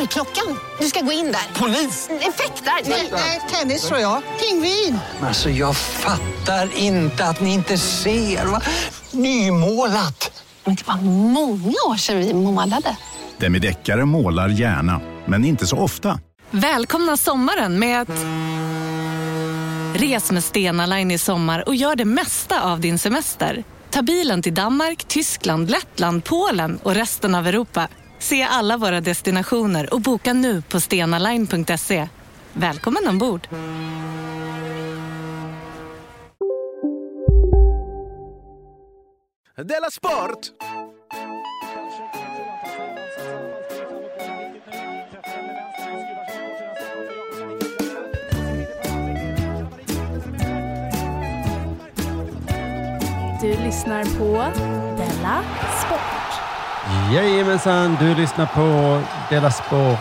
Dörrklockan. Du ska gå in där. Polis? Effektar? Nej, tennis tror jag. Pingvin. Alltså jag fattar inte att ni inte ser. Va? Nymålat! Men det var många år sedan vi målade. Demideckare målar gärna, men inte så ofta. Välkomna sommaren med att... Res med Stena Line i sommar och gör det mesta av din semester. Ta bilen till Danmark, Tyskland, Lettland, Polen och resten av Europa. Se alla våra destinationer och boka nu på stenaline.se. Välkommen ombord! Della Sport! Du lyssnar på Della Sport. Jajamensan, du lyssnar på Dela Sport.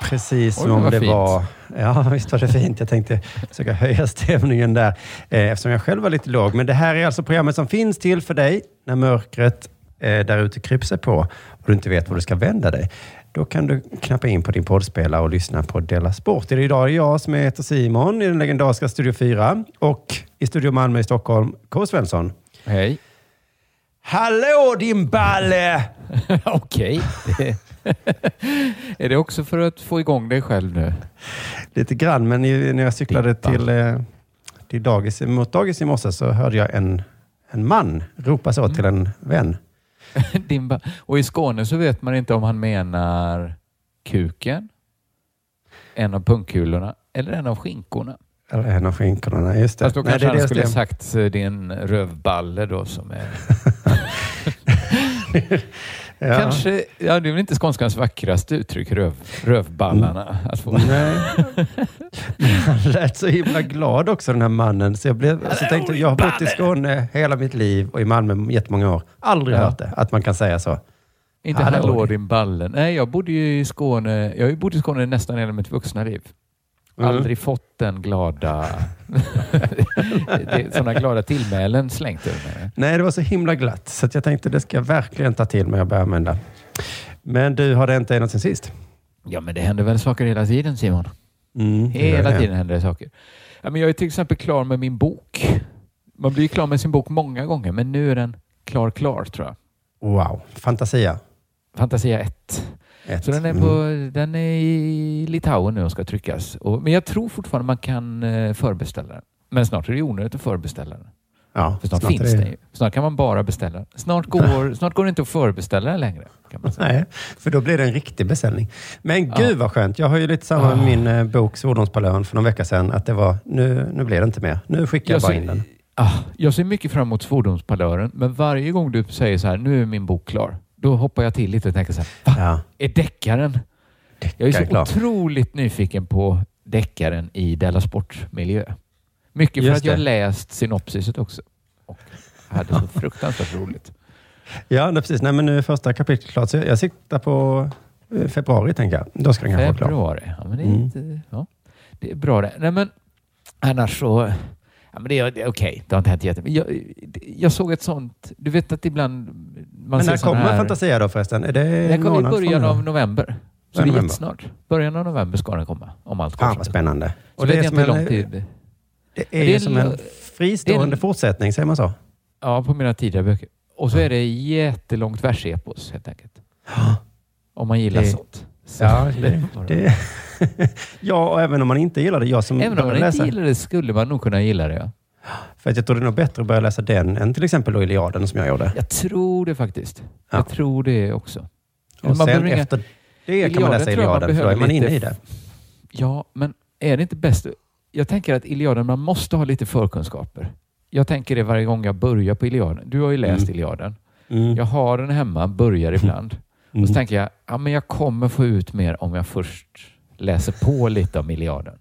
Precis Oj, som det fint. var. Ja, visst var det fint. Jag tänkte försöka höja stämningen där eh, eftersom jag själv var lite låg. Men det här är alltså programmet som finns till för dig när mörkret eh, där ute kryper sig på och du inte vet var du ska vända dig. Då kan du knappa in på din poddspelare och lyssna på Della Sport. Idag är det jag som heter Simon i den legendariska Studio 4 och i Studio Malmö i Stockholm, K. Svensson. Hej. Hallå din balle! Okej. Är det också för att få igång dig själv nu? Lite grann, men när jag cyklade till, eh, till dagis, mot dagis i morse så hörde jag en, en man ropa så till en vän. Din ba- och i Skåne så vet man inte om han menar kuken, en av pungkulorna eller en av skinkorna. Eller en av skinkorna. Just det. Fast då Nej, kanske det han dels skulle det. sagt eh, din rövballe då som är... Ja. Kanske, ja det är väl inte skånskans vackraste uttryck, röv, rövballarna. Att få. Nej. Han lät så himla glad också den här mannen. Så jag, blev, så tänkte, jag har bott i Skåne hela mitt liv och i Malmö jättemånga år. Aldrig Ja. hört det, att man kan säga så. Inte Hallå. hallå din balle. Nej, jag bodde ju i Skåne. Jag har ju bott i Skåne nästan hela mitt vuxna liv. Mm. Aldrig fått den glada... Sådana glada tillmälen slängt över mig. Nej, det var så himla glatt. Så jag tänkte det ska jag verkligen ta till mig och börja använda. Men du, har det inte ända sen sist? Ja, men det händer väl saker hela tiden Simon? Mm, Hela det. tiden händer det saker. Ja, men jag är till exempel klar med min bok. Man blir ju klar med sin bok många gånger, men nu är den klar, klar tror jag. Wow, Fantasia. Fantasia 1. Ett. Så den är, Mm. på, den är i Litauen nu och ska tryckas. Och, men jag tror fortfarande man kan eh, förbeställa den. Men snart är det onödigt att förbeställa den. Ja, För snart, snart finns det- den ju. Snart kan man bara beställa. Snart går, snart går det inte att förbeställa den längre. Nej, för då blir det en riktig beställning. Men Ja. gud vad skönt. Jag har ju lite samma med Ah. min eh, bok Svordomspalören för någon vecka sedan. Att det var, nu, nu blir det inte mer. Nu skickar jag, bara ser, in den. ah, jag ser mycket fram emot Svordomspalören, men varje gång du säger så här, nu är min bok klar, då hoppar jag till lite och tänker så här, va? Ja, Är deckaren? Jag är så klar. otroligt nyfiken på deckaren i Della Sport-miljö. Mycket för Just att jag det. läst synopsiset också. Och hade så fruktansvärt roligt. ja nej, precis. Nej, men nu är första kapitlet klart. Så jag, jag siktar på eh, februari, tänker jag. Då ska den kanske vara klar. Februari. Ja, men det, är Mm. inte, ja, det är bra det. Nej, men annars så... Ja, men det är, det okej, det har inte hänt jättemycket. Jag, jag såg ett sånt... Du vet att ibland... Man Men när kommer här, Fantasia då förresten? Är det Den en kommer i början av november. Så det är november. jättesnart. Början av november ska den komma. Om allt går som vad det- spännande. Så Och vet det är inte hur en, lång tid... det är, Det är som en- en fristående det en- fortsättning, säger man så? Ja, på mina tidigare böcker. Och så är det jättelångt versepos helt enkelt. Om man gillar Det- sånt. Så- Ja, det, det, ja, och även om man inte gillar det. Jag som Även om man började inte läsa, gillar det skulle man nog kunna gilla det. Ja. För att jag tror det är nog bättre att börja läsa den än till exempel då Iliaden som jag gjorde. Jag tror det faktiskt. Ja. Jag tror det också. Och man sen inga- efter det kan man Iliaden läsa tror jag man Iliaden, för då är man inne i det. Ja, men är det inte bäst? Jag tänker att Iliaden, man måste ha lite förkunskaper. Jag tänker det varje gång jag börjar på Iliaden. Du har ju läst Mm. Iliaden. Mm. Jag har den hemma, börjar ibland. Och Mm. så tänker jag, ja, men jag kommer få ut mer om jag först läser på lite om Iliaden.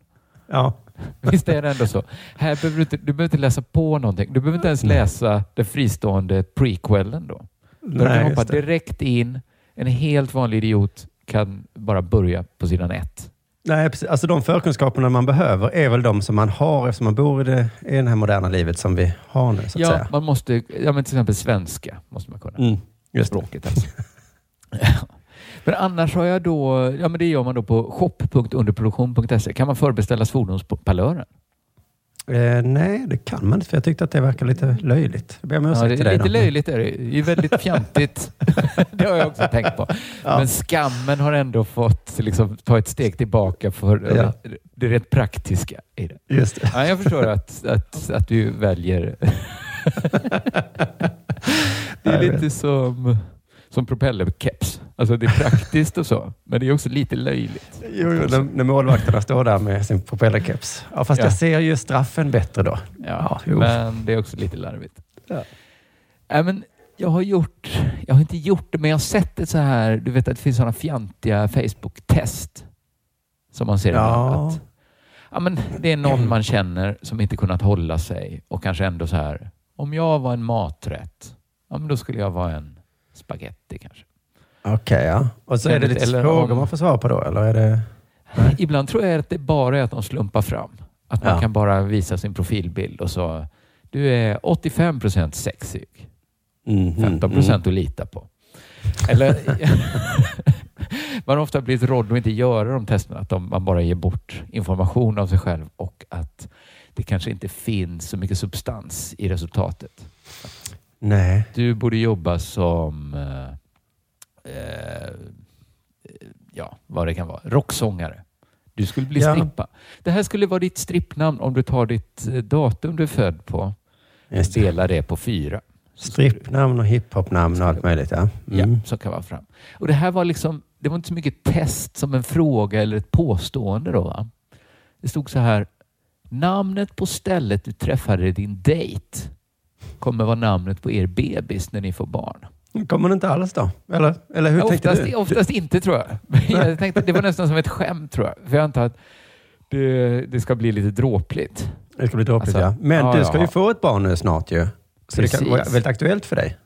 Ja, Visst är det ändå så? Här behöver du, inte, du behöver inte läsa på någonting. Du behöver inte ens läsa den fristående prequellen då. Du kan Nej, hoppa direkt in. En helt vanlig idiot kan bara börja på sidan ett. Nej, precis. Alltså de förkunskaperna man behöver är väl de som man har eftersom man bor i det, i det här moderna livet som vi har nu, Ja, säga. man måste, ja, men till exempel svenska måste man kunna. Mm, just det. Språket alltså. Men annars har jag då, ja men det gör man då på shop.underproduktion.se. Kan man förbeställa fordonspalören? Eh, nej, det kan man inte, för jag tyckte att det verkar lite löjligt. Jag ber om Ja, det till dig. lite då. löjligt är det. Det är väldigt fjantigt. det har jag också tänkt på. Ja. Men skammen har ändå fått liksom, ta ett steg tillbaka för Ja. det rätt praktiska i det. Just det. Ja, jag förstår att, att, att du väljer... det är lite som, som propellerkeps. Alltså det är praktiskt och så, men det är också lite löjligt. Jo, jo, när, när målvakterna står där med sin propellerkeps. Ja, fast Ja. jag ser ju straffen bättre då. Ja, jo. men det är också lite larvigt. Ja. Äh, men jag har gjort, jag har inte gjort det, men jag har sett det så här, du vet att det finns sådana fjantiga Facebook-test som man ser Ja. Att, ja, men det är någon man känner som inte kunnat hålla sig och kanske ändå så här, om jag var en maträtt, ja, men då skulle jag vara en spaghetti kanske. Okej, ja. Och så är det lite eller frågor om- man får svara på då, eller är det... Nej. Ibland tror jag att det bara är att de slumpar fram. Att man Ja. kan bara visa sin profilbild och så, du är 85 procent sexig. Mhm, 15 mm. procent att lita på. Eller, man har ofta blivit rådd att inte göra de testerna, att de, man bara ger bort information av sig själv och att det kanske inte finns så mycket substans i resultatet. Nej. Du borde jobba som, eh, eh, ja, vad det kan vara, rocksångare. Du skulle bli Ja. strippa. Det här skulle vara ditt strippnamn om du tar ditt eh, datum du är född på det. delar det på fyra. Strippnamn och hiphopnamn och allt möjligt, ja. Mm. Ja, så kan vara fram. Och det här var liksom, det var inte så mycket test som en fråga eller ett påstående då. Va? Det stod så här, namnet på stället du träffade din dejt kommer vara namnet på er bebis när ni får barn. Kommer det inte alls då? Eller, eller hur Ja, tänkte oftast, du? oftast inte tror jag. Jag tänkte, det var nästan som ett skämt tror jag. För jag antar att det, det ska bli lite dråpligt. Det ska bli dråpligt, Alltså, ja. Men ja, du ska ju ja. få ett barn nu snart ju. Så det kan Precis. vara väldigt aktuellt för dig.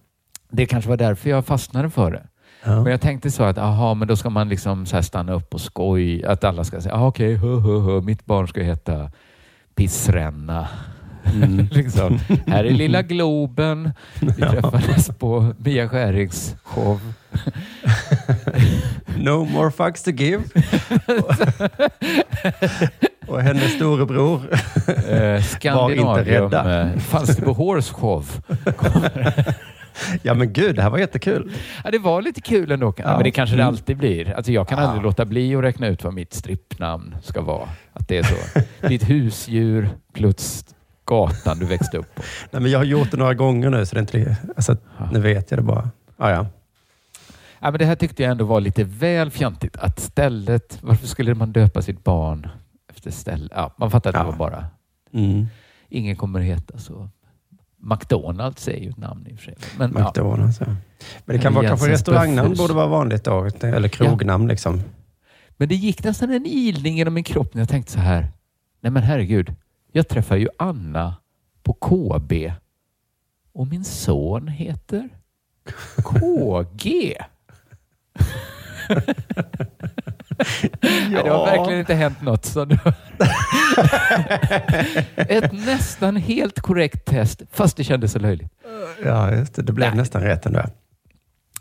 Det kanske var därför jag fastnade för det. Ja. Men jag tänkte så att, aha, men då ska man liksom så stanna upp och skoj. Att alla ska säga, ah, okej, hö, hö, hö, mitt barn ska heta Pissränna. Mm. liksom. Här är lilla Globen. Vi träffades på Mia Skärings show. No more fucks to give. och hennes storebror. Eh, Skandinavium. rädda. eh, Falsterbo Horse show. ja men gud, det här var jättekul. Ja, det var lite kul ändå. Ja. Men det kanske det Mm. alltid blir. Alltså, jag kan Ja. aldrig låta bli att räkna ut vad mitt strippnamn ska vara. Att det är så. Ditt husdjur plus gatan du växte upp på. Nej, men jag har gjort det några gånger nu, så det är inte... Alltså, nu vet jag det bara. Ah, ja. Ja, men det här tyckte jag ändå var lite väl fjantigt. Att stället, varför skulle man döpa sitt barn efter ställe? Ja, man fattar att det Ja. var bara, Mm. ingen kommer heta så. McDonalds är ju ett namn i och för sig. Men, ja. McDonalds, ja. Men det kan vara kanske Jensens restaurangnamn borde vara vanligt då. Eller krognamn liksom. men det gick nästan en ilning genom min kropp när jag tänkte så här. Nej men herregud, jag träffar ju Anna på KB och min son heter KG. Nej, det har verkligen inte hänt något. Så nu... Ett nästan helt korrekt test, fast det kändes så löjligt. Ja, just det. Det blev Nej. nästan rätt ändå.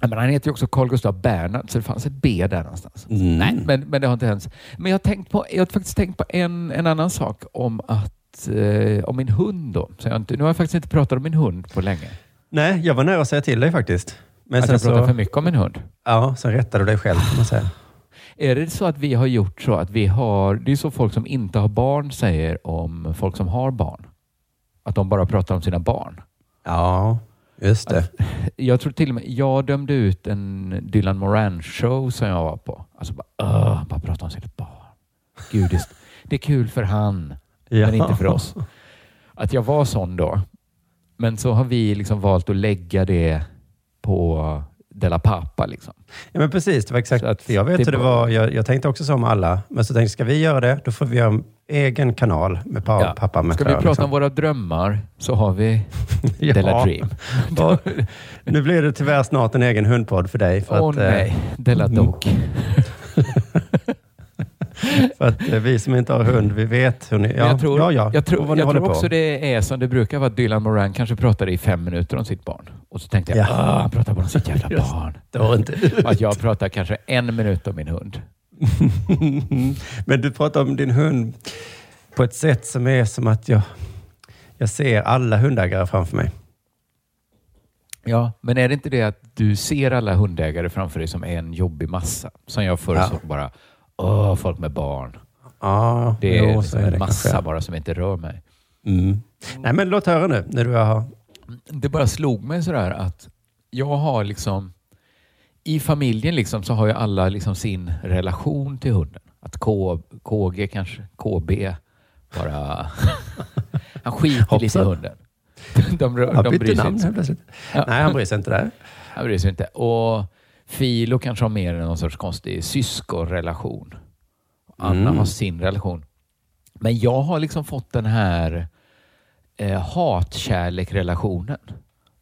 Men han heter ju också Carl Gustav Bernhard, så det fanns ett B där någonstans. Mm. Nej, men, men det har inte hänt. Men jag har, tänkt på, jag har faktiskt tänkt på en, en annan sak om att eh, om min hund då. Så jag inte, nu har jag faktiskt inte pratat om min hund på länge. Nej, jag var nära att säga till dig faktiskt. Men att sen jag pratar så... för mycket om min hund. Ja, sen rättade du dig själv kan man säga. Är det så att vi har gjort så att vi har, det är så folk som inte har barn säger om folk som har barn. Att de bara pratar om sina barn. Ja, just det. Jag tror till och med, jag dömde ut en Dylan Moran show som jag var på. Alltså bara, "Åh, han bara prata om sitt barn. Gud, det, det är kul för han, Ja. men inte för oss. Att jag var sån då. Men så har vi liksom valt att lägga det på Della Pappa. Liksom. Ja, men precis. Det var exakt. Så att jag vet hur det var-. Jag, jag tänkte också som alla. Men så tänkte jag, ska vi göra det, då får vi göra en egen kanal med pa, Ja. pappa med Ska vi prata liksom. om våra drömmar så har vi Ja. Della Dream. Nu blir det tyvärr snart en egen hundpodd för dig. Åh eh, nej, Della Dog. För att eh, vi som inte har hund, vi vet hur ni... Ja, jag tror, ja, ja. jag tror, jag tror på. också det är som det brukar vara. Dylan Moran kanske pratade i fem minuter om sitt barn. Och så tänkte jag, Ja. ah, han pratar bara om sitt jävla Just barn. Det var inte Och att jag pratar kanske en minut om min hund. Men du pratar om din hund på ett sätt som är som att jag, jag ser alla hundägare framför mig. Ja, men är det inte det att du ser alla hundägare framför dig som en jobbig massa? Som jag förr Ja. bara, åh, folk med barn. Ja, Det är, jo, så liksom är en det massa kanske. bara som inte rör mig. Mm. Nej, men låt höra nu när du har... Det bara slog mig sådär att jag har liksom i familjen liksom så har ju alla liksom sin relation till hunden. Att K, KG kanske, KB bara... han skiter lite i hunden. De, de, de bytte bryr sig inte. Nej, han bryr sig inte där. Han bryr sig inte. Och Filo kanske har mer någon sorts konstig syskonrelation. Anna Mm. har sin relation. Men jag har liksom fått den här eh, hatkärlek-relationen.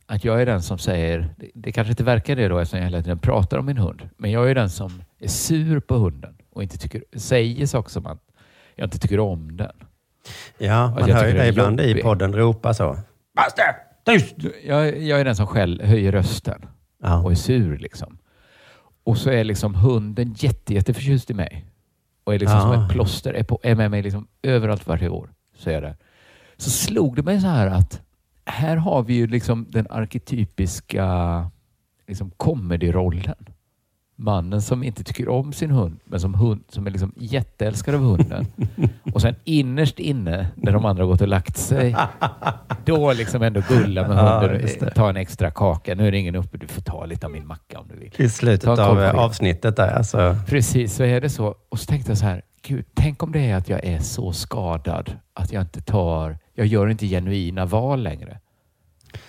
Att jag är den som säger, det, det kanske inte verkar det då eftersom jag hela tiden pratar om min hund, men jag är den som är sur på hunden och inte tycker, säger saker som att jag inte tycker om den. Ja, man jag hör ju dig är ibland i podden ropa så. Basse! Tyst! Jag, jag är den som skäll, höjer rösten. Ja. och är sur. Liksom. Och så är liksom hunden jätte, jätteförtjust i mig. Och är liksom Ja. som ett plåster, är, på, är med mig liksom överallt varje år. Så är det. Så slog det mig så här att här har vi ju liksom den arketypiska liksom comedy-rollen. Mannen som inte tycker om sin hund, men som, hund, som är liksom jätteälskad av hunden. Och sen innerst inne, när de andra har gått och lagt sig, då liksom ändå gulla med hunden och ta en extra kaka. Nu är det ingen uppe, du får ta lite av min macka om du vill. I slutet av avsnittet där. Alltså. Precis, så är det så. Och så tänkte jag så här, gud, tänk om det är att jag är så skadad att jag inte tar, jag gör inte genuina val längre.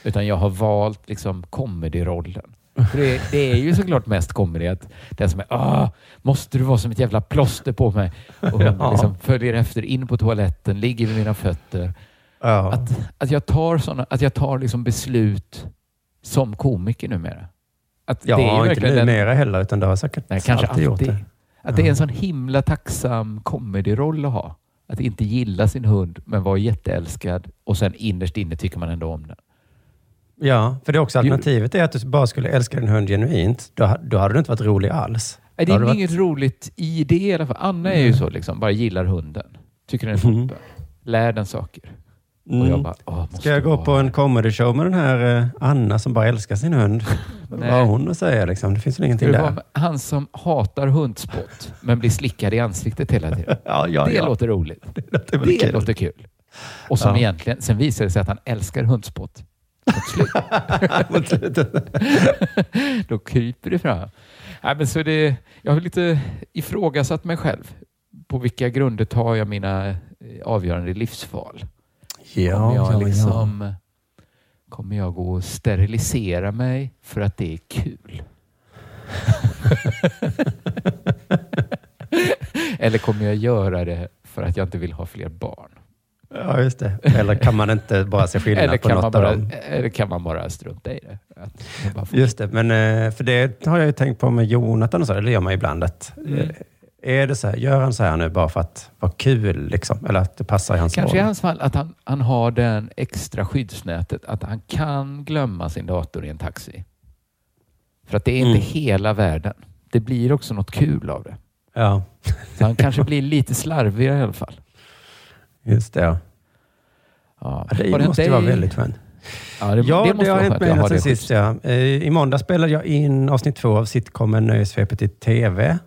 Utan jag har valt liksom comedy-rollen. För det, det är ju såklart mest comedy att den som är ah, måste du vara som ett jävla plåster på mig? Och Ja. liksom följer efter in på toaletten, ligger vid mina fötter. Ja. Att, att jag tar, såna, att jag tar liksom beslut som komiker numera. Att ja, det är inte verkligen den- numera heller, utan du har säkert Nej, kanske alltid. gjort det. Att det är en sån himla tacksam comedyroll att ha. Att inte gilla sin hund men vara jätteälskad och sen innerst inne tycker man ändå om den. Ja, för det är också alternativet är att du bara skulle älska din hund genuint. Då, då hade du inte varit rolig alls. Nej, det är du varit- inget roligt i det i alla fall. Anna är ju så liksom, bara gillar hunden. Tycker den är toppen. Lär den saker. Och jag Mm. bara, åh, Ska jag gå på en comedy show med den här eh, Anna som bara älskar sin hund? Vad har hon att säga liksom? Det finns väl ingenting det där? han som hatar hundspott men blir slickad i ansiktet hela tiden? Ja, ja, det ja. låter roligt. Det låter Det kul. låter kul. Och som Ja. egentligen, sen visar det sig att han älskar hundspott. Mot slut. Mot slutet. Då kryper det fram. Nej, men så det, jag har lite ifrågasatt mig själv. På vilka grunder tar jag mina eh, avgörande livsval? Ja, kommer, jag ja, liksom, kommer jag gå och sterilisera mig för att det är kul? Eller kommer jag göra det för att jag inte vill ha fler barn? Ja, just det. Eller kan man inte bara se skillnad på något bara, av dem? eller kan man bara strunta i det? Får- Just det, men eh, för det har jag ju tänkt på med Jonathan och så, eller det gör man ibland. Att, Mm. eh, Är det så här, gör han så här nu bara för att vara kul, liksom? eller att det passar i hans Kanske i roll? hans fall att han, han har den extra skyddsnätet att han kan glömma sin dator i en taxi. För att det är inte Mm. hela världen. Det blir också något kul av det. Ja, Så han kanske blir lite slarvigare i alla fall. just det. Ja. Ja. Ja, det hänt måste ju dig- vara väldigt skönt. Ja, det, Ja, det, det har hänt mig det sen sist. Ja. Eh, I måndag spelade jag in avsnitt två av sitcomen Nöjesvepet i TV.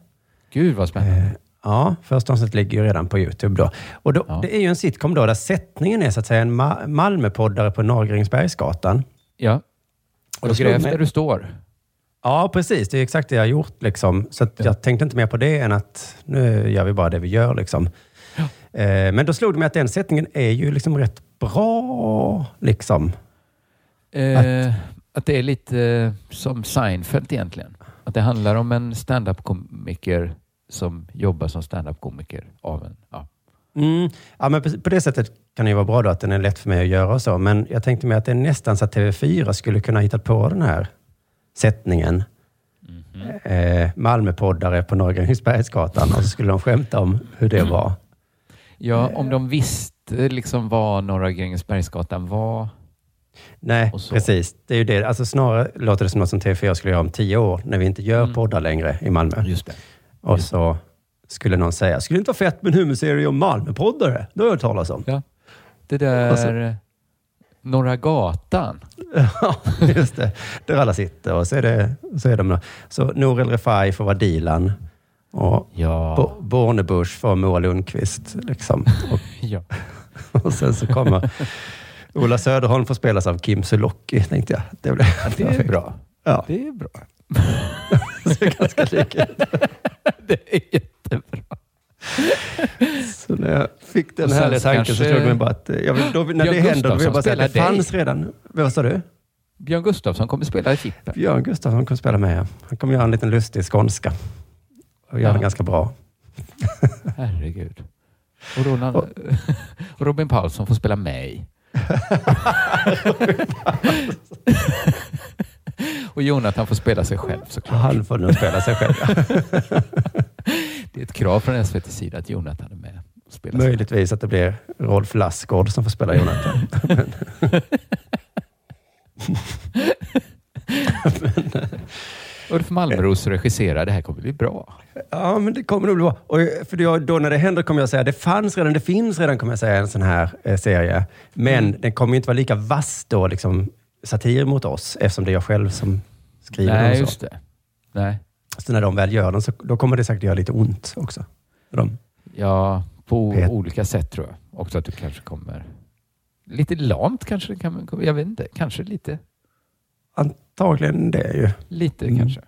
Gud vad spännande. Eh, Ja, första avsnittet ligger ju redan på Youtube då. Och då, Ja. Det är ju en sitcom då där sättningen är så att säga en Ma- Malmöpoddare på Norrgrängsbergsgatan. Ja. Och då slog gräv mig- där du står. Ja, precis. Det är exakt det jag har gjort. Liksom. Så att Ja. jag tänkte inte mer på det än att nu gör vi bara det vi gör. Liksom. Eh, men då slog det mig att den sättningen är ju liksom rätt bra. Liksom. Eh, att det är lite eh, som Seinfeld egentligen. Att det handlar om en stand-up-komiker som jobbar som stand-up-komiker av en... Ja. Mm. Ja, men på på det sättet kan det ju vara bra då att den är lätt för mig att göra och så. Men jag tänkte mig att det är nästan så att TV4 skulle kunna hitta på den här sättningen. Eh, Malmöpoddare på Norra Grängesbergsgatan och så skulle de skämta om hur det var. ja, om de visste liksom vad Norra Grängesbergsgatan var. Nej, precis. Det är ju det. Alltså snarare låter det som något som TV4 skulle göra om tio år när vi inte gör Mm. poddar längre i Malmö. Just det. Och så skulle någon säga, skulle det inte vara fett med en humorserie om Malmöpoddare? Det har jag hört talas om. Ja. Det där så- eh, Norra Gatan. Ja, just det. Där alla sitter och så är, det, så är de... Så Nour El Refai får vara Dilan och Ja. Bo- Bornebusch får Moa Lundqvist. Liksom. Och, ja. och sen så kommer Ola Söderholm får spelas av Kim Sulocki, tänkte jag. Det, blir Det är bra. Ja, Det är bra. det är ganska lika. Det är jättebra. Så när jag fick den Och sen här tanken så kanske- slog det mig bara att eh, jag vill, då, när Björn det händer, då vill jag bara säga att det dig. fanns redan. Vad sa du? Björn Gustafsson kommer spela i Fippen. Björn Gustafsson kommer spela med. Han kommer göra en liten lustig skånska. Och göra Ja. den ganska bra. Herregud. Och Roland, och Robin Paulsson får spela mig. och Jonathan får spela sig själv såklart. Han får nog spela sig själv. Det är ett krav från SVT sida att Jonathan är med och spelar. Möjligtvis att det blir Rolf Lassgård som får spela Jonathan. Ulf Malmros regisserar. Det här kommer bli bra. Ja, men det kommer nog bli bra. Och för då, när det händer kommer jag säga, det fanns redan, det finns redan kommer jag säga en sån här eh, serie. Men Mm. den kommer inte vara lika vass då, liksom satir mot oss, eftersom det är jag själv som skriver den. Nej, och så. just det. Nej. Så när de väl gör den, så då kommer det säkert göra lite ont också. De. Ja, på Pet- olika sätt tror jag. Också att du kanske kommer... Lite lamt kanske det kan... Jag vet inte. Kanske lite. Antagligen det ju. Lite Mm. kanske.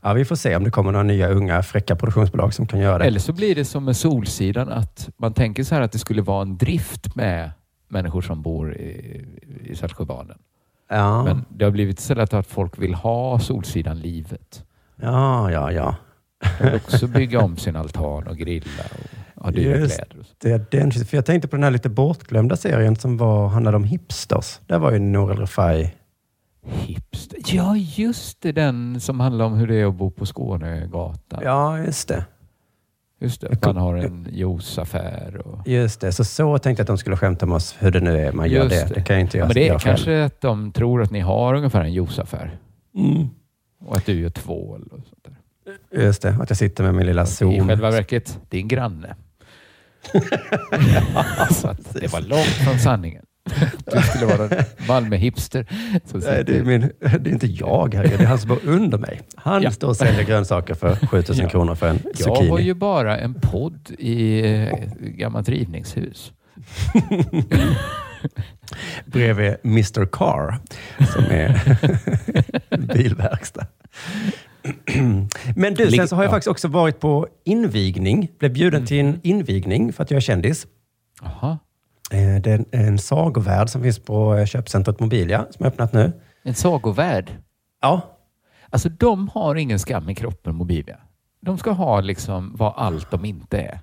Ja, vi får se om det kommer några nya unga fräcka produktionsbolag som kan göra det. Eller så blir det som med Solsidan att man tänker så här att det skulle vara en drift med människor som bor i, i Saltsjöbaden. ja. Men det har blivit så att folk vill ha Solsidan-livet. ja, ja, ja. De vill också bygga om sin altan och grilla och ha dyra Just kläder. Det är den, för jag tänkte på den här lite bortglömda serien som var, handlade om hipsters. Där var ju Nour El Refai. Hipster. Ja, just det. Den som handlar om hur det är att bo på Skånegatan. Ja, just det. Just det. Man har en juiceaffär. Och... Just det. Så så tänkte jag att de skulle skämta med oss hur det nu är man gör det. Det kan jag inte Ja, göra, men det är själv. kanske att de tror att ni har ungefär en juiceaffär. Mm. Och att du gör tvål och sånt där. Just det, att jag sitter med min lilla I Zoom. själva verket, din granne. så att det var långt från sanningen. Du skulle vara en Malmö-hipster. Nej, det, är min, det är inte jag, här. det är han som bor under mig. Han Ja. står och säljer grönsaker för 7000 Ja. kronor för en Jag zucchini. har ju bara en podd i eh, gammalt rivningshus. Bredvid Mr Car, som är bilverkstad. Men du, sen så har jag Ja. faktiskt också varit på invigning. Blev bjuden Mm. till en invigning för att jag är kändis. Jaha. Eh, Det är en, sagovärld som finns på eh, köpcentret Mobilia som har öppnat nu. En sagovärld. Ja, Alltså de har ingen skam i kroppen, Mobilia. De ska ha liksom vad allt de inte är.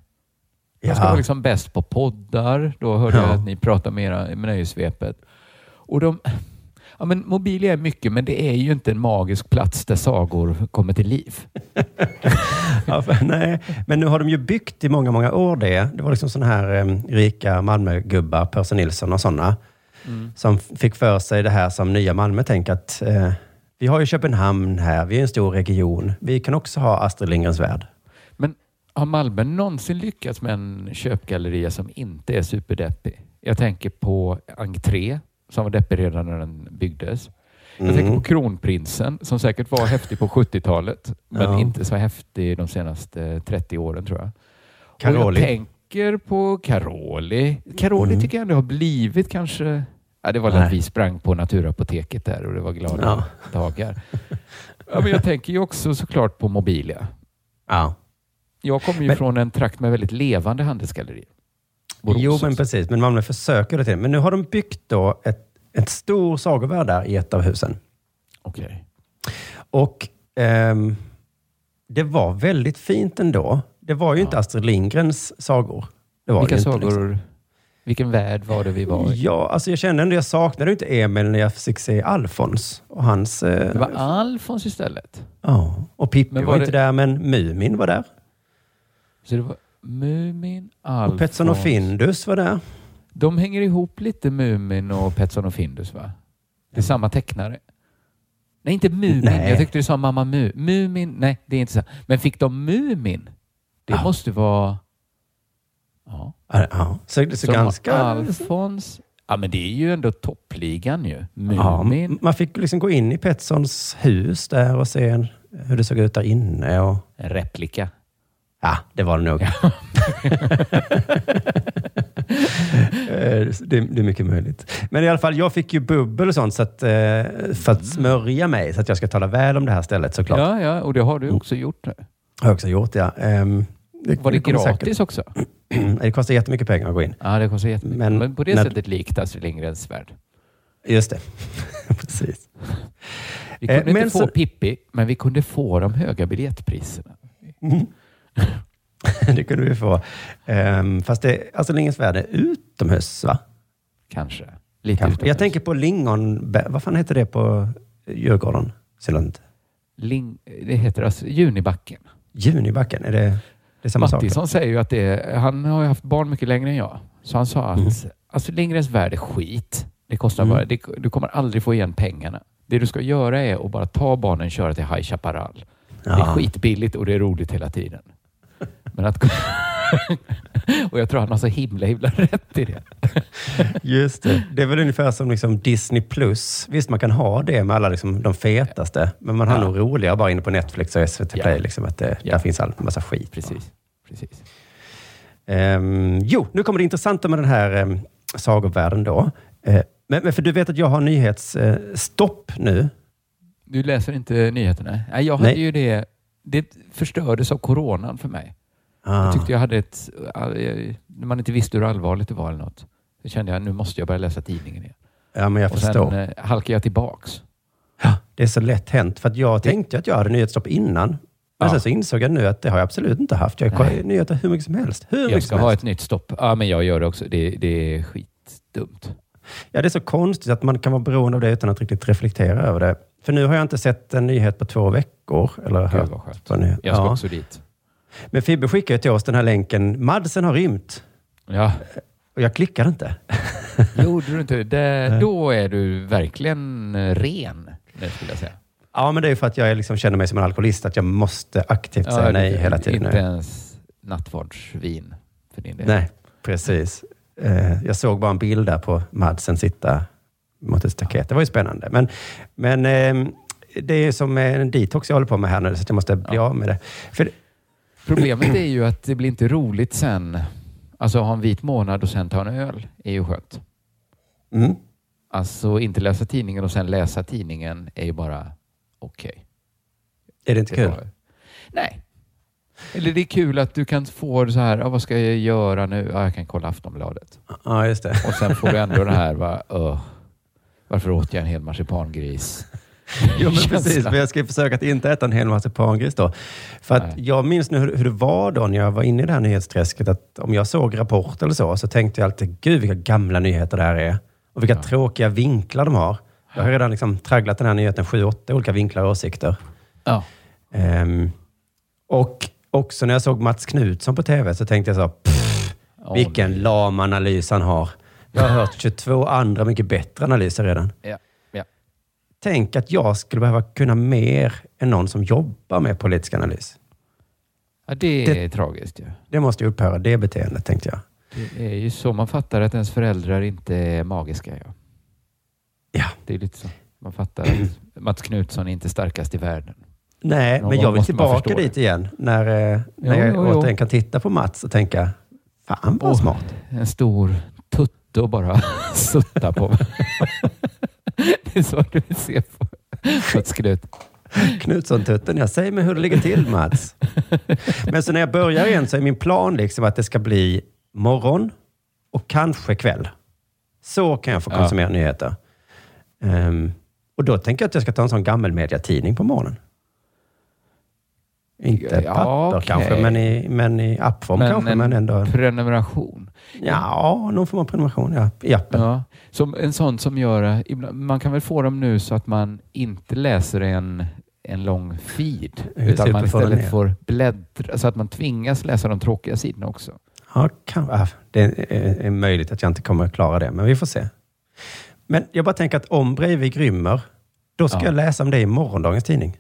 De ska Ja. vara liksom bäst på poddar. Då hörde jag Ja. att ni pratade mera med Nöjesvepet. Och de, ja, men Mobilia är mycket, men det är ju inte en magisk plats där sagor kommer till liv. Ja, för, nej, men nu har de ju byggt i många, många år det. Det var liksom sådana här eh, rika Malmögubbar, Percy Nilsson och sådana, som fick för sig det här som nya Malmö tänker att eh, vi har ju Köpenhamn här, vi är en stor region. Vi kan också ha Astrid Lindgrens Värld. Men har Malmö någonsin lyckats med en köpgalleria som inte är superdeppig? Jag tänker på Entré, som var deppig redan när den byggdes. Jag tänker på Kronprinsen, som säkert var häftig på 70-talet, men Ja. inte så häftig de senaste 30 åren tror jag. Caroli. Och jag tänker på Caroli. Caroli Mm. tycker jag ändå har blivit kanske... Ja, det var väl att vi sprang på Naturapoteket där och det var glada Ja. dagar. Ja, men jag tänker ju också såklart på Mobilia. Ja. Jag kommer ju Men- från en trakt med väldigt levande handelsgallerier. Borås Jo, men precis. Men Malmö försöker det till. Men nu har de byggt då ett, ett stor sagovärld där i ett av husen. Okej. Och ehm, det var väldigt fint ändå. Det var ju inte Astrid Lindgrens sagor. Det var Vilka inte, sagor? liksom. Vilken värld var det vi var i? Ja, alltså jag kände ändå, jag saknade inte Emil när jag fick se Alfons och hans... eh, Det var Alfons istället. Ja, och Pippi var, var inte det- där, men Mumin var där. Så det var Mumin, Alfons. Och Petson och Findus var där. De hänger ihop lite, Mumin och Petson och Findus va? Det är samma tecknare. Nej, inte Mumin. Nej. Jag tyckte du sa Mamma Mu. Mumin, nej det är inte så. Men fick de Mumin? Det Ja. måste vara... Ja. Ja, Ja, så, så Som ganska... Alfons. Ja, men det är ju ändå toppligan ju. Ja, Mumin. man fick liksom gå in i Petssons hus där och se hur det såg ut där inne. Och, En replika. Ja, det var det nog. Eh, det, det är mycket möjligt. Men i alla fall, jag fick ju bubbel och sånt så att, eh, för att smörja mig, så att jag ska tala väl om det här stället såklart. Ja, ja, och det har du också gjort nu. Har jag också gjort, ja. Ehm, Var det kommer gratis säkert- också? det kostar jättemycket pengar att gå in. Ja, det kostar jättemycket. Men Men, på det när- sättet likt Astrid Lindgrens värld. Just det. Precis. Vi Eh, kunde men inte så- få Pippi, men vi kunde få de höga biljettpriserna. det kunde vi få. Um, fast det, alltså Lingens värld är utomhus, va? Kanske. Lite Kanske. utomhus. Jag tänker på lingon... Vad fan heter det på Djurgården? Ling, det heter alltså Junibacken. Junibacken, är det, det är samma sak? Mattisson säger ju att det är, han har ju haft barn mycket längre än jag. Så han sa att Mm. alltså Lindgrens värld är skit. Det kostar Mm. bara, det, du kommer aldrig få igen pengarna. Det du ska göra är att bara ta barnen och köra till High Chaparral. Det är Ja. skitbilligt och det är roligt hela tiden. Men att... och jag tror han har så himla himla rätt i det. Just det. Det är väl ungefär som liksom Disney Plus. Visst, man kan ha det med alla liksom de fetaste, men man har Ja. nog roligare bara inne på Netflix och SVT Ja. Play. Liksom, att det, Ja. Där finns all massa skit. Precis. Precis. Ehm, jo, nu kommer det intressanta med den här um, sagovärlden då. Eh, men, men för du vet att jag har nyhetsstopp nu. Du läser inte nyheterna? Nej, jag hade Nej. ju det. Det förstördes av coronan för mig. Ah. Jag tyckte jag hade ett... all- När man inte visste hur allvarligt det var eller något. Så kände jag nu måste jag börja läsa tidningen igen. Ja, men jag och förstår. sen eh, halkade jag tillbaks. Ja, det är så lätt hänt. För att jag tänkte att jag hade nyhetsstopp innan. Men Ja. sen så insåg jag nu att det har jag absolut inte haft. Jag kollar Nej. nyheter hur mycket som helst. Hur Jag ska ha helst. ett nytt stopp. Ja, men jag gör det också. Det, det är skitdumt. Ja, det är så konstigt att man kan vara beroende av det utan att riktigt reflektera över det. För nu har jag inte sett en nyhet på två veckor. Eller Gud hört vad skönt. Jag ska Ja. också dit. Men Fibbe skickade till oss den här länken. Madsen har rymt. Ja, Och jag klickade inte. gjorde du inte det? Då är du verkligen eh, ren, det skulle jag säga. Ja, men det är för att jag liksom känner mig som en alkoholist. Att jag måste aktivt säga nej det- hela tiden. Inte nu. ens nattvardsvin för din del. Nej, precis. Eh, jag såg bara en bild där på Madsen sitta mot ett staket. Det var ju spännande. Men, men eh, det är som en detox jag håller på med här nu, så jag måste bli Ja. av med det. För, Problemet är ju att det blir inte roligt sen. Alltså ha en vit månad och sen ta en öl är ju skönt. mm, Alltså inte läsa tidningen och sen läsa tidningen är ju bara okej. är det inte Det kul? var- Nej. Eller det är kul att du kan få det så här, ah, vad ska jag göra nu? Ja, jag kan kolla Aftonbladet. Ja, just det. Och sen får du ändå det här, va, "Öh, varför åt jag en hel marsipangris? Jo, men precis. För jag ska försöka att inte äta en hel marsipangris då. För att Nej. jag minns nu hur, hur det var då när jag var inne i det här nyhetsträsket. Att om jag såg Rapport eller så, så tänkte jag alltid, gud vilka gamla nyheter det här är. Och vilka Ja. tråkiga vinklar de har. Jag har redan liksom tragglat den här nyheten sju, åtta olika vinklar och åsikter. Ja. Ehm, och också när jag såg Mats Knutsson på tv så tänkte jag så, pff, vilken lam analys han har. Jag har hört 22 andra mycket bättre analyser redan. Ja. Ja. Tänk att jag skulle behöva kunna mer än någon som jobbar med politisk analys. ja, det Det- är tragiskt ju. Det måste ju upphöra, det beteendet tänkte jag. Det är ju så man fattar att ens föräldrar inte är magiska. Ja. Ja. Det är lite så. Man fattar att Mats Knutsson är inte starkast i världen. Nej, Någon men jag vill tillbaka dit igen. När, eh, när Jo, jag jo, jo. återigen kan titta på Mats och tänka, fan vad smart. En stor tutte och bara sutta på. Det är så du vill se på Mats Knut. Knutsson-tutten, jag säger mig hur det ligger till Mats. Men så när jag börjar igen så är min plan liksom att det ska bli morgon och kanske kväll. Så kan jag få Ja. konsumera nyheter. Ehm, Och då tänker jag att jag ska ta en sån gammelmediatidning på morgonen. Inte Ja, papper okej. kanske, men i, men i appform kanske. en Men ändå. prenumeration. Ja, någon form av prenumeration ja, i appen. Ja, som en sån som gör... Man kan väl få dem nu så att man inte läser en, en lång feed. Utan ser man istället får bläddra, så att man tvingas läsa de tråkiga sidorna också. Ja, kan, det är, är möjligt att jag inte kommer att klara det, men vi får se. Men jag bara tänker att om Breivik rymmer, då ska Ja. jag läsa om det i morgondagens tidning.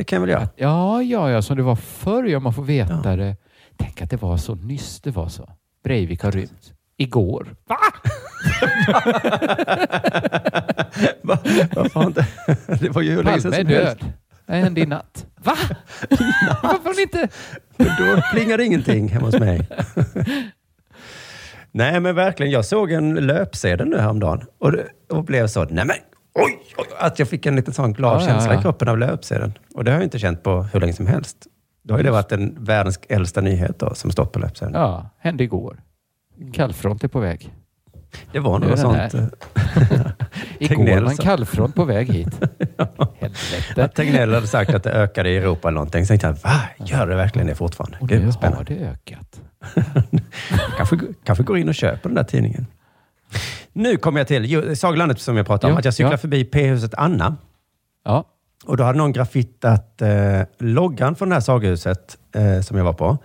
Det kan jag väl göra? Ja, ja, ja, som det var förr, ja, man får veta Ja. det. Tänk att det var så nyss det var så. Breivik har rymt. Igår. Va? Va? Varför inte? Det var ju hur länge sedan som helst. död. Det hände i natt. Va? Varför har ni inte... Då plingade ingenting hemma hos mig. Nej, men verkligen. Jag såg en löpsedel nu häromdagen och, och blev så, nej men oj, oj, att jag fick en liten sån glad Ja, ja, känsla ja. i kroppen av löpsedeln. Och det har jag inte känt på hur länge som helst. Då har det varit en världens äldsta nyhet då, som stått på löpsedeln. Ja, hände igår. Kallfront är på väg. Det var något den sånt. eh, Igår var en kallfront på väg hit. Helvete. Att Tegnell hade sagt att det ökade i Europa eller någonting. Så tänkte jag, va? Gör det verkligen det fortfarande? Och Gud, nu vad har spännande. det ökat. kanske, kanske går in och köper den där tidningen. Nu kommer jag till Sagolandet som jag pratade om. Ja, att jag cyklar ja. förbi P-huset Anna. Ja, Och då hade någon graffittat eh, loggan från det här saghuset eh, som jag var på.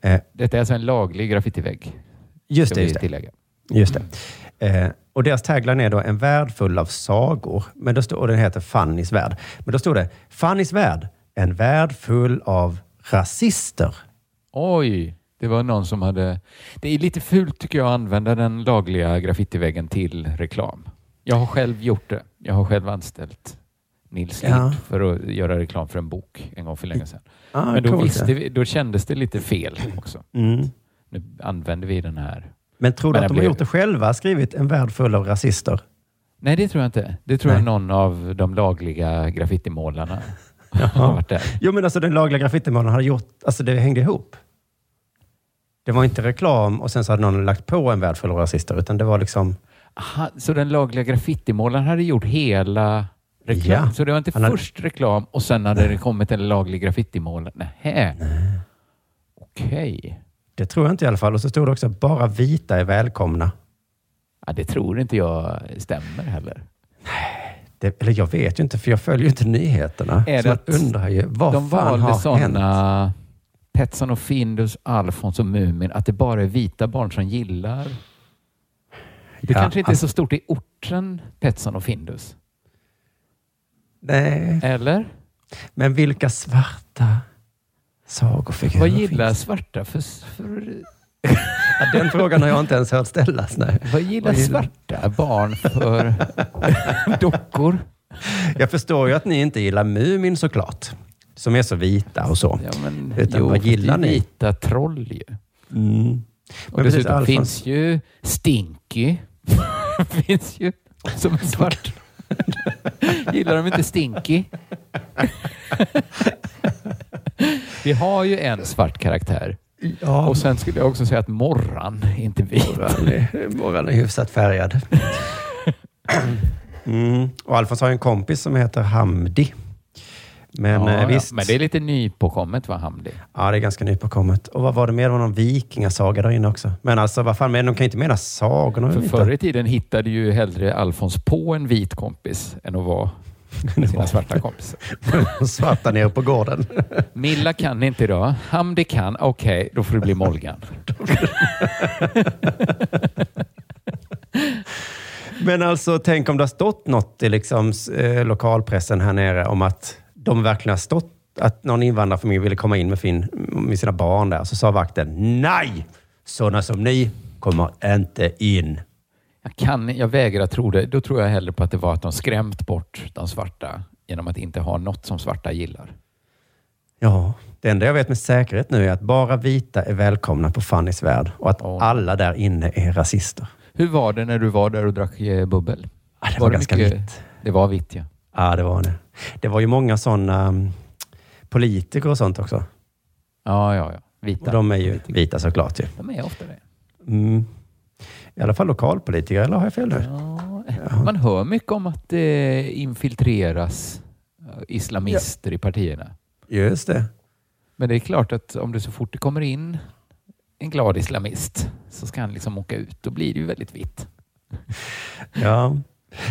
Eh, detta är alltså en laglig graffitivägg. just det, just det. tillägga. Just det. Eh, och deras tagline är då en värld full av sagor. Men då stod, och den heter Fannys värld. Men då stod det Fannys värld, en värld full av rasister. Oj, det var någon som hade... Det är lite fult tycker jag att använda den lagliga graffitiväggen till reklam. Jag har själv gjort det. Jag har själv anställt Nils Lind Ja. för att göra reklam för en bok en gång för länge sedan. Ah, Men då, coolt, visste vi, då kändes det lite fel också. Mm. Nu använder vi den här. Men tror du Men att de har blev- gjort det själva? Skrivit en värld full av rasister? Nej, det tror jag inte. Det tror Nej. jag någon av de lagliga graffitimålarna har varit där. Jo, men alltså den lagliga graffitimålaren hade gjort, alltså det hängde ihop. Det var inte reklam och sen så hade någon lagt på en värld full av rasister, utan det var liksom, Aha, så den lagliga graffitimålaren hade gjort hela reklam? Ja. Så det var inte hade- först reklam och sen hade det kommit en laglig graffitimålare? Nähä. Okej. det tror jag inte i alla fall. Och så stod det också, bara vita är välkomna. Ja, det tror inte jag stämmer heller. Det, eller jag vet ju inte, för jag följer ju inte nyheterna. Är så man att undrar ju, vad De fan har hänt? Petson och Findus, Alfons och Mumin, att det bara är vita barn som gillar. Det Ja, kanske inte alltså- är så stort i orten Petson och Findus. Nej, Eller? men vilka svarta sagofigurer Vad gillar finns? svarta för... för Ja, den frågan har jag inte ens hört ställas. Nej. vad gillar Vad gillar- svarta barn för dockor? Jag förstår ju att ni inte gillar Mumin såklart. Som är så vita och så. Ja, men, Utan jo, vad gillar det är ni? vita troll ju. Mm. Och Men precis, dessutom Alfons- finns ju Stinky. finns ju som en svart. Gillar de inte Stinky? Vi har ju en svart karaktär. Ja, Och sen skulle jag också säga att Morran är inte vit. Morran är, Morran är hyfsat färgad. Mm. Och Alfons har en kompis som heter Hamdi. Men ja, eh, ja. visst, Men det är lite nypåkommet va, Hamdi? ja, det är ganska nypåkommet. Och vad var det mer? Det var någon vikingasaga där inne också. Men alltså, vad fan, men de kan ju inte mena sagorna. För förr i tiden hittade ju hellre Alfons på en vit kompis än att vara med sina svarta kompisar. Svarta nere på gården. Milla kan inte idag. Hamdi kan. Okej, då får det bli Molgan. Men alltså, tänk om det har stått något i liksom, eh, lokalpressen här nere om att de verkligen har stått att någon invandrarfamilj ville komma in med, fin, med sina barn där. Så sa vakten, nej! Sådana som ni kommer inte in. Jag, kan, jag vägrar tro det. Då tror jag hellre på att det var att de skrämt bort de svarta genom att inte ha något som svarta gillar. Ja, det enda jag vet med säkerhet nu är att bara vita är välkomna på Fannys värld och att Åh. alla där inne är rasister. Hur var det när du var där och drack eh, bubbel? Ja, det var, ganska mycket- vitt. Det var vitt, ja. Ja, det var det. Det var ju många sådana um, politiker och sånt också. Ja, ja, ja. Vita. Och de är ju vita såklart ju. De är ofta det. Mm. I alla fall lokalpolitiker, eller har jag fel nu? Ja, Man hör mycket om att det infiltreras eh, islamister i partierna. Just det. Men det är klart att om det så fort det kommer in en glad islamist så ska han liksom åka ut. Då blir det ju väldigt vitt. Ja.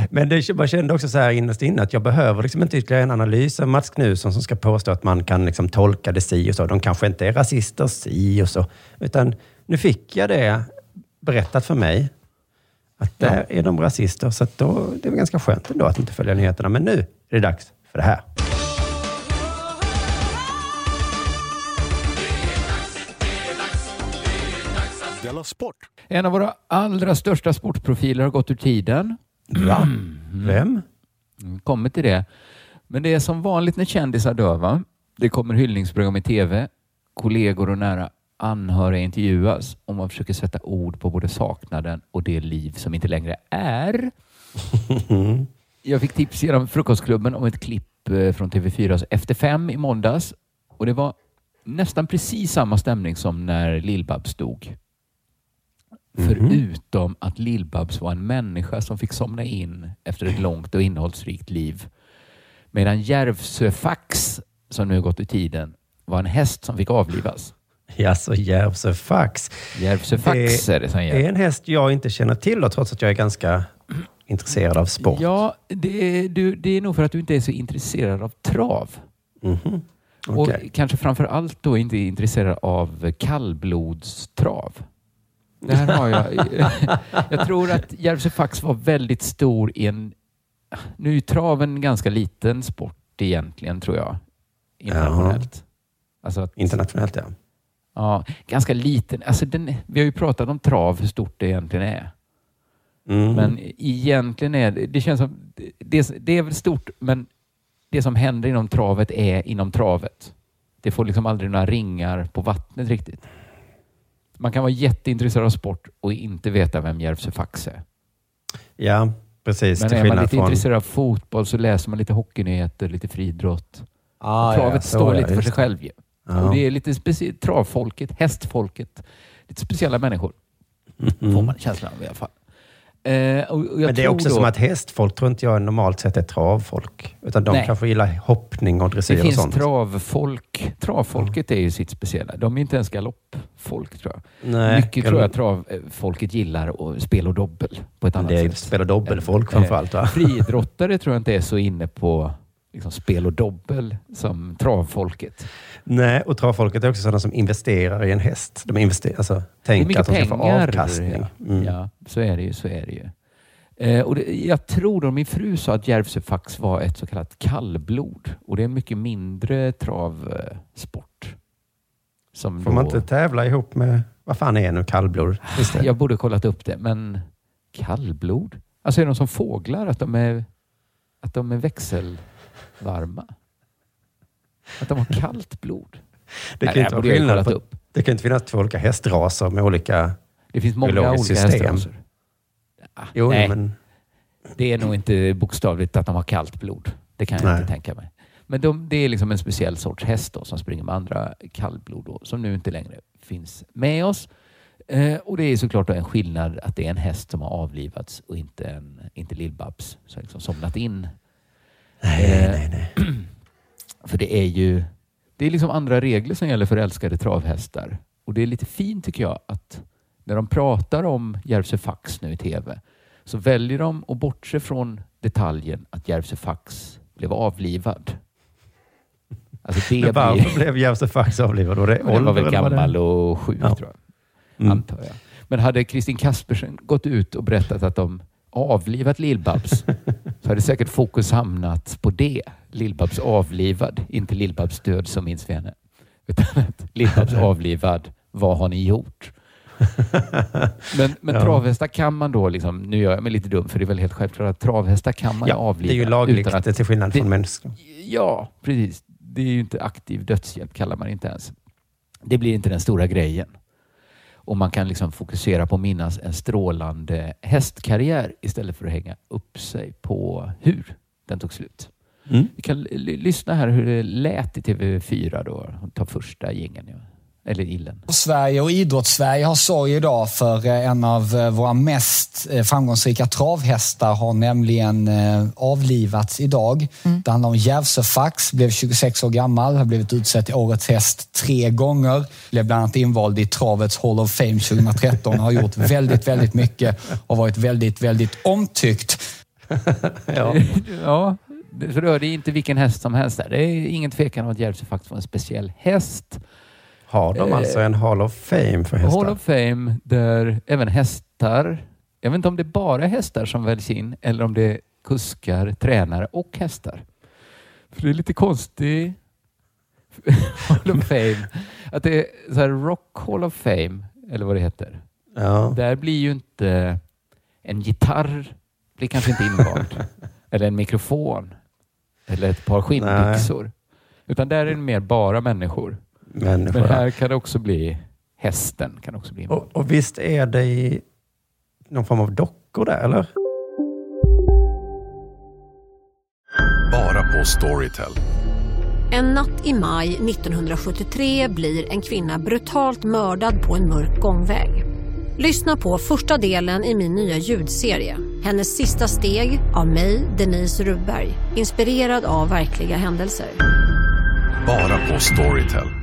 Men det, man kände också så här innerst inne att jag behöver liksom inte ytterligare en analys av Mats Knutsson som ska påstå att man kan liksom tolka det si och så. De kanske inte är rasister si och så. Utan nu fick jag det berättat för mig. Att där är de rasister. Så att då, det är ganska skönt ändå att inte följa nyheterna. Men nu är det dags för det här. En av våra allra största sportprofiler har gått ur tiden. Va? Vem? Mm, Kommer till det. Men det är som vanligt när kändisar dör. Va? Det kommer hyllningsprogram i tv. Kollegor och nära anhöriga intervjuas och man försöker sätta ord på både saknaden och det liv som inte längre är. Jag fick tips genom Frukostklubben om ett klipp eh, från TV4 Efter fem i måndags och det var nästan precis samma stämning som när Lill-Babs dog. Förutom att Lill-Babs var en människa som fick somna in efter ett långt och innehållsrikt liv. Medan Järvsöfax, som nu har gått i tiden, var en häst som fick avlivas. Jaså, Järvsöfax. Järvsöfax är det som är gäller. en häst jag inte känner till då, trots att jag är ganska intresserad av sport. Ja, det är, du, det är nog för att du inte är så intresserad av trav. Mhm. Och Okej. kanske framför allt då inte intresserad av kallblodstrav. Det här har jag. jag tror att Järvsöfax var väldigt stor i en... Nu är traven en ganska liten sport egentligen, tror jag. Internationellt. Alltså att, Internationellt, ja. ja, ganska liten. Alltså den, vi har ju pratat om trav, hur stort det egentligen är. Mm. Men egentligen är det, det känns som, det, det är väl stort, men det som händer inom travet är inom travet. Det får liksom aldrig några ringar på vattnet riktigt. Man kan vara jätteintresserad av sport och inte veta vem Järvsö Fax är. Ja, precis. Men är man lite från... intresserad av fotboll så läser man lite hockeynyheter, lite friidrott. Ah, Travet ja, står lite för sig själv ju. Ja. Och det är lite specie- travfolket, hästfolket, lite speciella människor. Får man känslan av i alla fall. Eh, och, och jag Mm. Men det är också då- som att hästfolk tror inte jag normalt sett är travfolk. Utan de Nej. kanske gillar hoppning och dressyr Det och finns sånt. travfolk. Travfolket är ju sitt speciella. De är inte ens galoppfolk tror jag. Nej, Mycket tror jag travfolket gillar och spel och dobbel på ett annat Det är sätt. spel och dobbelfolk Eh, framförallt, va? Friidrottare tror jag inte är så inne på liksom, spel och dobbel som travfolket. Nej, och travfolket är också sådana som investerar i en häst. De investerar, alltså, tänker att de ska få avkastning. Mm. Ja, så är det ju. Så är det ju. Eh, och det, jag tror då min fru sa att Järvsöfax var ett så kallat kallblod och det är en mycket mindre travsport. Som Får man då- inte tävla ihop med... Vad fan är nu kallblod? Det. Jag borde kollat upp det, men kallblod? Alltså är de som fåglar? Att de är, att de är växelvarma? Att de har kallt blod? Det Nej, kan, det inte vara skillnad på, upp. det kan inte finnas två olika hästraser med olika... Det finns många olika system. hästraser. Ah, Jo, nej, men... det är nog inte bokstavligt att de har kallt blod. Det kan jag Nej. inte tänka mig. Men de, det är liksom en speciell sorts häst då, som springer med andra kallblod då, som nu inte längre finns med oss. Eh, och det är såklart en skillnad att det är en häst som har avlivats och inte, en, inte Lill-Babs som liksom somnat in. Nej, Eh, nej, nej. För det är ju det är liksom andra regler som gäller för älskade travhästar. Och det är lite fint tycker jag att när de pratar om Järvsö Fax nu i tv så väljer de att bortse från detaljen att Järvsö Fax blev avlivad. Alltså det Men varför blir... blev Järvsö Fax avlivad? Var det var ålder väl var det- gammal och sjuk Ja. tror jag. Mm. Antar jag. Men hade Kristin Kaspersen gått ut och berättat att de avlivat Lill-Babs så hade säkert fokus hamnat på det. Lill-Babs avlivad, inte Lill-Babs död som minns vi henne. Utan att Lill-Babs avlivad, vad har ni gjort? Men, men Ja. travhästar kan man då, liksom, nu gör jag mig lite dum för det är väl helt självklart att travhästar kan man Ja, avliva. det är ju lagligt utan att- till skillnad från människor. Ja, precis. Det är ju inte aktiv dödshjälp kallar man inte ens. Det blir inte den stora grejen. Och man kan liksom fokusera på att minnas en strålande hästkarriär istället för att hänga upp sig på hur den tog slut. Mm. Vi kan lyssna här hur det lät i TV4 då. Tar första jingeln. Ja. Eller illen. Sverige och idrottssverige har sorg idag för eh, en av eh, våra mest eh, framgångsrika travhästar har nämligen avlivats idag. Mm. Det handlar om Järvsöfax, blev 26 år gammal, har blivit utsedd till årets häst tre gånger. Blev bland annat invald i travets Hall of Fame 2013 har gjort väldigt, väldigt mycket och varit väldigt, väldigt omtyckt. ja. ja, så rör det inte vilken häst som helst. Där. Det är ingen tvekan om att Järvsöfax var en speciell häst. Har de alltså en Hall of Fame för hästar? Hall of Fame där även hästar, jag vet inte om det är bara hästar som väljs in eller om det är kuskar, tränare och hästar. För det är lite konstigt Hall of Fame. Att det är så här Rock Hall of Fame, eller vad det heter. Ja. Där blir ju inte en gitarr blir kanske inte invald. eller en mikrofon. Eller ett par skinnbyxor. Utan där är det mer bara människor människor. Men här kan det också bli hästen. Kan också bli och, och visst är det i någon form av dockor där, eller? Bara på Storytel. En natt i maj 1973 blir en kvinna brutalt mördad på en mörk gångväg. Lyssna på första delen i min nya ljudserie. Hennes sista steg av mig, Denise Rubberg. Inspirerad av verkliga händelser. Bara på Storytel.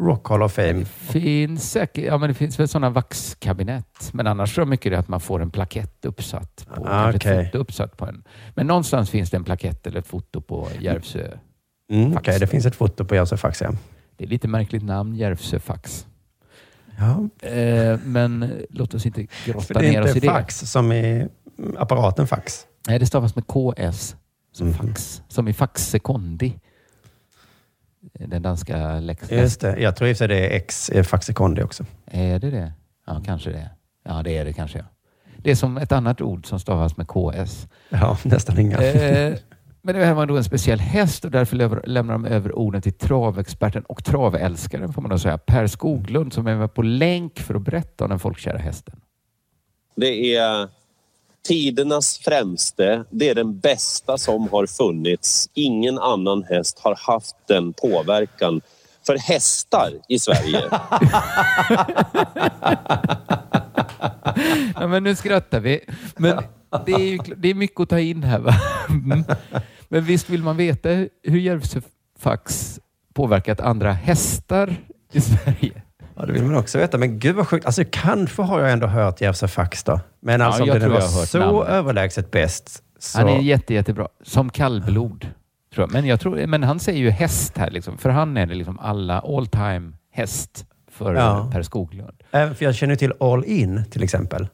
Rock Hall of Fame? Det finns säkert, ja men det finns väl sådana vaxkabinett. Men annars tror jag mycket det att man får en plakett uppsatt på, ah, okay. ett foto uppsatt på en. Men någonstans finns det en plakett eller ett foto på Järvsö. Mm, Okej, okay, det finns ett foto på Järvsö Fax, ja. Det är lite märkligt namn, Järvsö Fax. Ja. Eh, men låt oss inte grotta ner oss i det. Det är inte fax som i apparaten fax? Nej, det stavas med KS. Som mm. fax. Som i fax secondi den danska läxan. Just det. Jag tror i och för sig det är X Faxekondi också. Är det det? Ja, kanske det. Ja, det är det kanske. Ja. Det är som ett annat ord som stavas med KS. Ja, nästan inga. Eh, men det här var då en speciell häst och därför lämnar de över orden till travexperten och travälskaren får man då säga, Per Skoglund som är med på länk för att berätta om den folkkära hästen. Det är tidernas främste. Det är den bästa som har funnits. Ingen annan häst har haft den påverkan för hästar i Sverige. ja, men nu skrattar vi. Men det är, ju, det är mycket att ta in här. Va? Men visst vill man veta hur Järvsöfax påverkat andra hästar i Sverige? Ja, det vill man också veta. Men gud vad sjukt. Alltså, kanske har jag ändå hört Järvsö då. Men alltså ja, om den var så namnet. överlägset bäst. Så... Han är jätte, jättebra. Som kallblod. Tror jag. Men, jag tror, men han säger ju häst här. Liksom. För han är det liksom alla all time häst för ja. Per Skoglund. Även för jag känner till All In till exempel.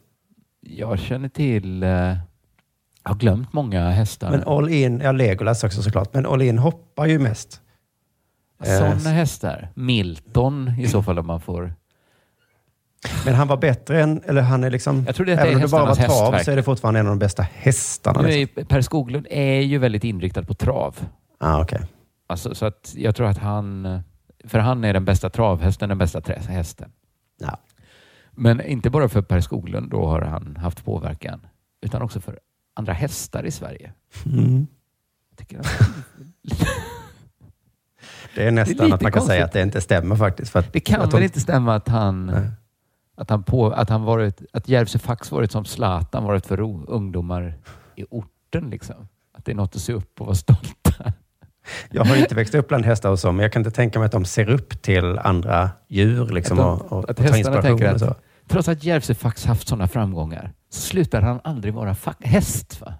Jag känner till... Uh, jag har glömt många hästar. Men All In, ja Legolas också såklart, men All In hoppar ju mest. Sådana eh, hästar. Milton i så fall om man får... Men han var bättre än, eller han är liksom... Jag tror det även om det bara var trav hästverk. så är det fortfarande en av de bästa hästarna. Nu är, liksom. Per Skoglund är ju väldigt inriktad på trav. Ah, okay. Alltså, så att jag tror att han... För han är den bästa travhästen, den bästa hästen. Ja. Men inte bara för Per Skoglund, då har han haft påverkan, utan också för andra hästar i Sverige. Mm. Tycker att... Det är nästan det är att man kan konstigt. säga att det inte stämmer faktiskt. För det kan väl inte stämma att han, att han, på, att han varit, att Järvsö Fax varit som Zlatan varit för ungdomar i orten. Liksom. Att det är något att se upp och vara stolta. Jag har inte växt upp bland hästar och så, men jag kan inte tänka mig att de ser upp till andra djur liksom, att de, och, och, att och tar inspiration. Att, så. Trots att Järvsö Fax haft sådana framgångar så slutar han aldrig vara häst. Va?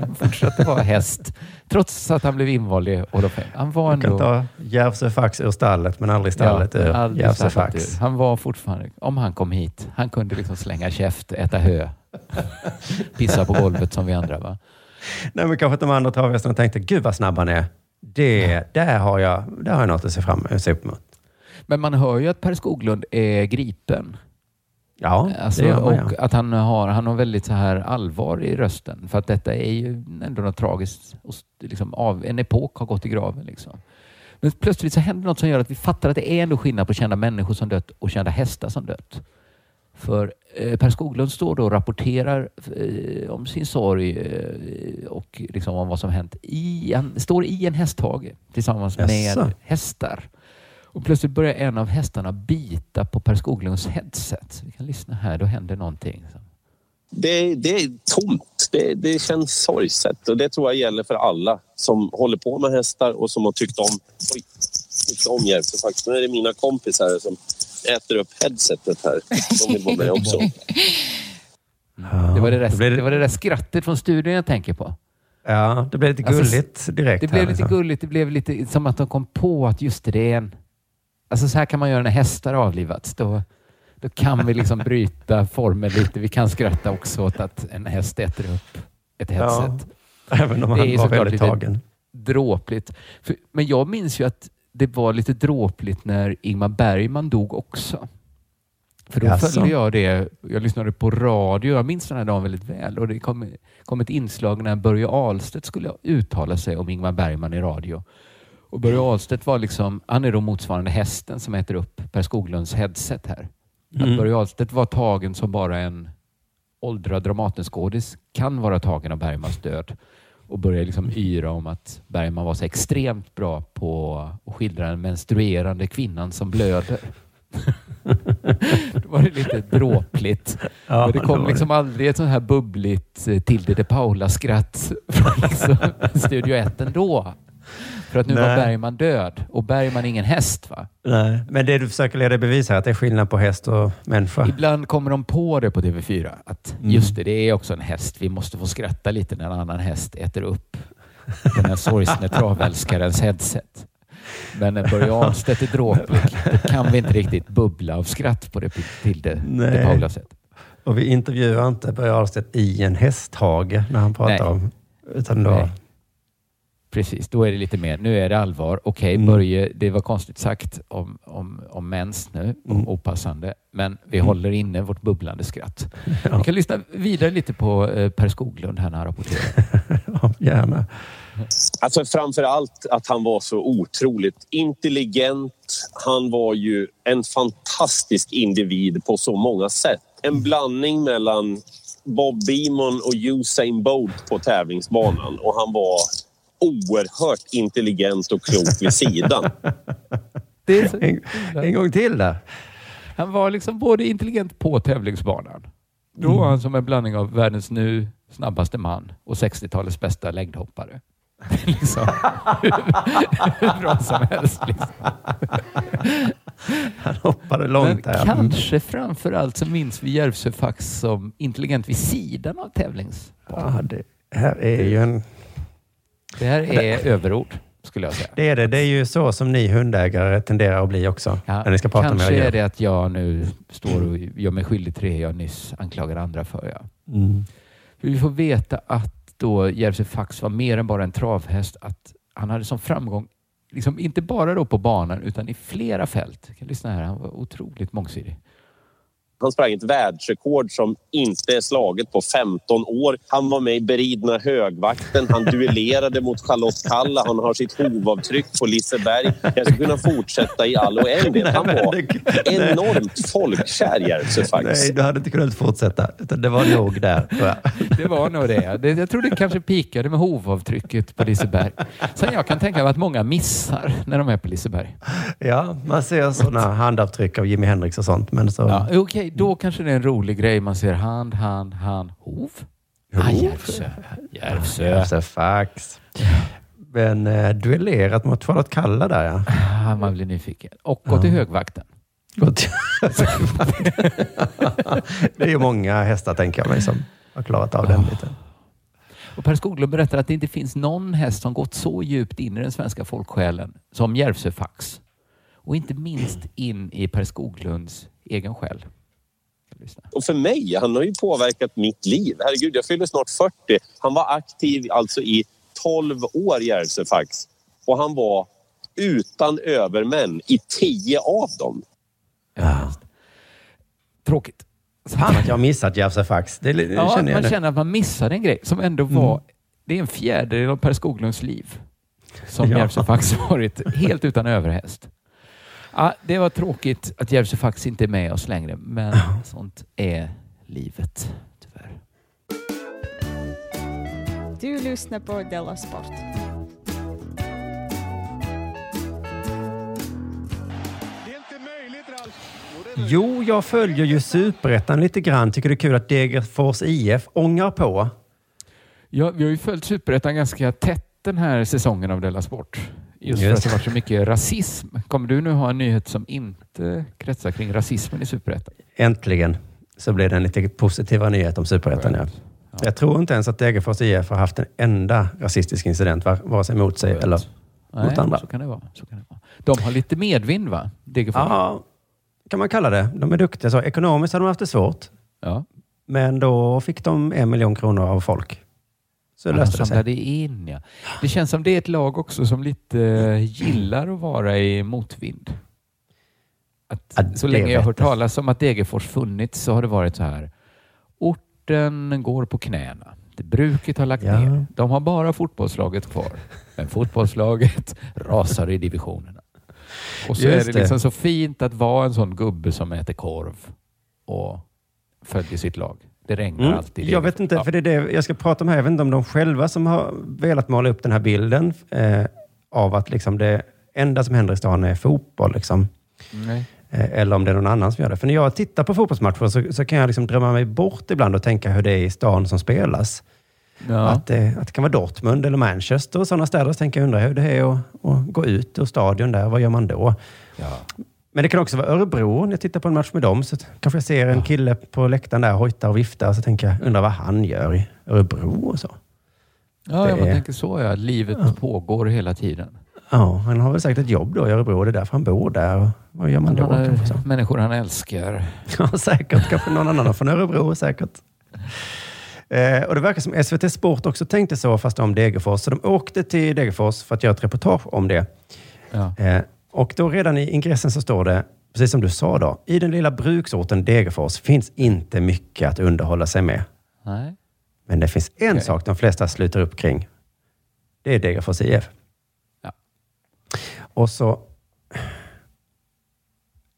Han fortsatte vara häst, trots att han blev invald i Hall of Fame. Han var Man kan ändå... ta Järvsö Fax ur stallet, men aldrig stallet Ja, ur Järvsö Fax. Han var fortfarande, om han kom hit, han kunde liksom slänga käft, äta hö, pissa på golvet som vi andra. Va? Nej, men kanske att de andra travhästarna tänkte, gud vad snabb han är. Det, där, har jag, där har jag något att se fram se upp mot. Men man hör ju att Per Skoglund är gripen. Ja, Alltså, det gör man, och ja. att han har, han har väldigt så här allvar i rösten. För att detta är ju ändå något tragiskt. Och liksom av, en epok har gått i graven. Liksom. Men plötsligt så händer något som gör att vi fattar att det är ändå skillnad på kända människor som dött och kända hästar som dött. För eh, Per Skoglund står då och rapporterar eh, om sin sorg eh, och liksom om vad som hänt. I, han står i en hästhage tillsammans Jaså? med hästar. Och plötsligt börjar en av hästarna bita på Per Skoglunds headset. Vi kan lyssna här, då händer någonting. Det, det är tomt. Det, det känns sorgset och det tror jag gäller för alla som håller på med hästar och som har tyckt om, oj, tyckt om Järvsö faktiskt. Nu är det mina kompisar som äter upp headsetet här. De vill vara med också. Det var det, där, det- det var det där skrattet från studion jag tänker på. Ja, det blev lite Alltså, gulligt direkt. Det här, blev lite liksom. gulligt. Det blev lite som att de kom på att just det, det är en... Alltså så här kan man göra när hästar avlivats. Då, då kan vi liksom bryta formen lite. Vi kan skratta också åt att en häst äter upp ett headset. Ja, även om han är var väldigt tagen. Dråpligt. För, men jag minns ju att det var lite dråpligt när Ingmar Bergman dog också. För då Jaså? följde jag det. Jag lyssnade på radio. Jag minns den här dagen väldigt väl. Och det kom, kom ett inslag när Börje Ahlstedt skulle uttala sig om Ingmar Bergman i radio. Och Börje Ahlstedt var liksom, han är då motsvarande hästen som äter upp Per Skoglunds headset här. Mm. Att Börje Ahlstedt var tagen som bara en åldrad Dramatenskådis kan vara tagen av Bergmans död och började liksom yra om att Bergman var så extremt bra på att skildra den menstruerande kvinnan som blöder. Då var det lite dråpligt. Ja, Men det kom var liksom aldrig ett sånt här bubbligt eh, Tilde de Paula-skratt från liksom Studio 1 ändå. För att nu var Nej. Bergman död och Bergman är ingen häst va? Nej, men det du försöker leda i bevis här, att det är skillnad på häst och människa. Ibland kommer de på det på TV4. Att Mm. just det, det är också en häst. Vi måste få skratta lite när en annan häst äter upp den här sorgsne travälskarens headset. Men när Börje Ahlstedt är dråplig, då kan vi inte riktigt bubbla av skratt på det till det, det Paula sätt. Och vi intervjuar inte Börje Ahlstedt i en hästhage när han pratar Nej. om... Utan då, Nej. Precis, då är det lite mer, nu är det allvar. Okej, Mm. Börje, det var konstigt sagt om, om, om mens nu, Mm. opassande, men vi håller inne vårt bubblande skratt. Vi kan lyssna vidare lite på eh, Per Skoglund här när han rapporterar. ja, gärna. Alltså framför allt att han var så otroligt intelligent. Han var ju en fantastisk individ på så många sätt. En blandning mellan Bob Beamon och Usain Bolt på tävlingsbanan och han var oerhört intelligent och klok vid sidan. Det är så, En, en gång till där. han var liksom både intelligent på tävlingsbanan. Då var han som en blandning av världens nu snabbaste man och 60-talets bästa längdhoppare. liksom. Hur bra som helst. Liksom. Han hoppade långt Men där. kanske framför allt så minns vi Järvsö som intelligent vid sidan av tävlings. Ja, det här är ju en... Det här är överord, skulle jag säga. Det är det. Det är ju så som ni hundägare tenderar att bli också. Ja, när ni ska prata med kanske era är det att jag nu står och gör mig skyldig till det jag nyss anklagade andra för. Ja. Mm. Vi får veta att då Järvsö Fax var mer än bara en travhäst. Att han hade som framgång, liksom inte bara då på banan utan i flera fält. Jag kan lyssna här, han var otroligt mångsidig. Han sprang ett världsrekord som inte är slaget på 15 år. Han var med i beridna högvakten. Han duellerade mot Charlotte Kalla. Han har sitt hovavtryck på Liseberg. Jag skulle kunna fortsätta i all oändlighet. Han var enormt folkkär, Järvsö Nej, faktiskt. du hade inte kunnat fortsätta. Utan det var nog där. Det var nog det. jag tror det kanske pikade med hovavtrycket på Liseberg. Sen jag kan tänka mig att många missar när de är på Liseberg. Ja, man ser sådana handavtryck av Jimi Hendrix och sånt. Men så... Ja, Okej, då kanske det är en rolig grej. Man ser hand, hand, hand, hov. Ah, Järvsö. Järvsö. Järvsö fax. Men eh, duellerat mot Charlotte Kalla där ja. Ah, man blir nyfiken. Och gå till högvakten. Gått- det är ju många hästar tänker jag mig som har klarat av den biten. Och Per Skoglund berättar att det inte finns någon häst som gått så djupt in i den svenska folksjälen som Järvsöfax. Och inte minst in i Per Skoglunds egen själ. Och för mig, han har ju påverkat mitt liv. Herregud, jag fyller snart 40. Han var aktiv alltså i 12 år, Järvsöfax. Och han var utan övermän i 10 av dem. Tråkigt. Fan att jag har missat Järvsöfax. Det, det Ja, känner jag man nu. känner att man missade en grej som ändå var... Mm. Det är en fjärdedel av Per Skoglunds liv som Ja. Järvsöfax varit helt utan överhäst. Ja, det var tråkigt att Järvsöfax inte är med oss längre, men sånt är livet. Tyvärr. Du lyssnar på Della Sport. Jo, jag följer ju Superettan lite grann. Tycker det är kul att Degerfors IF ångar på. Ja, vi har ju följt Superettan ganska tätt den här säsongen av Della Sport. Just, för att det varit så mycket rasism. Kommer du nu ha en nyhet som inte kretsar kring rasismen i Superettan? Äntligen så blev det en lite positivare nyhet om Superettan. Ja. Jag tror inte ens att Degerfors IF har haft en enda rasistisk incident, var- vare sig mot sig eller mot Nej, andra. så kan det vara. Så kan det vara. De har lite medvind va? Degerfors? Ja, kan man kalla det. De är duktiga. Så ekonomiskt har de haft det svårt. Ja. Men då fick de en miljon kronor av folk. Så de löste det sig. in, ja. Det känns som det är ett lag också som lite gillar att vara i motvind. Att, Ja, så länge jag har hört talas om att Degerfors funnits så har det varit så här. Orten går på knäna. Det bruket har lagt Ja. ner. De har bara fotbollslaget kvar. Men fotbollslaget rasar i divisionerna. Och så Just är det det. liksom så fint att vara en sån gubbe som äter korv och följer sitt lag. Det regnar Mm. alltid. Jag vet inte, Ja. för det är det jag ska prata om här. Jag vet inte om de själva som har velat måla upp den här bilden eh, av att liksom det enda som händer i stan är fotboll. Liksom. Eh, eller om det är någon annan som gör det. För när jag tittar på fotbollsmatcher så, så kan jag liksom drömma mig bort ibland och tänka hur det är i stan som spelas. Ja. Att, det, att det kan vara Dortmund eller Manchester och sådana städer. Så tänker jag undra hur det är att, att gå ut ur stadion där. Vad gör man då? Men det kan också vara Örebro. När jag tittar på en match med dem så kanske jag ser en kille på läktaren där hojtar och viftar. Så tänker jag, undrar vad han gör i Örebro och så. Ja, Det jag tänker så ja. Livet pågår hela tiden. Ja, han har väl säkert ett jobb då i Örebro. Det är därför han bor där. Vad gör man då? Han kanske så? människor han älskar. Ja, säkert. Kanske någon annan från Örebro, säkert. Eh, och det verkar som SVT Sport också tänkte så, fast om Degerfors. Så de åkte till Degerfors för att göra ett reportage om det. Ja. Eh, och då redan i ingressen så står det, precis som du sa då, i den lilla bruksorten Degerfors finns inte mycket att underhålla sig med. Nej. Men det finns en Okej. sak de flesta sluter upp kring. Det är Degerfors IF. Ja. Och så...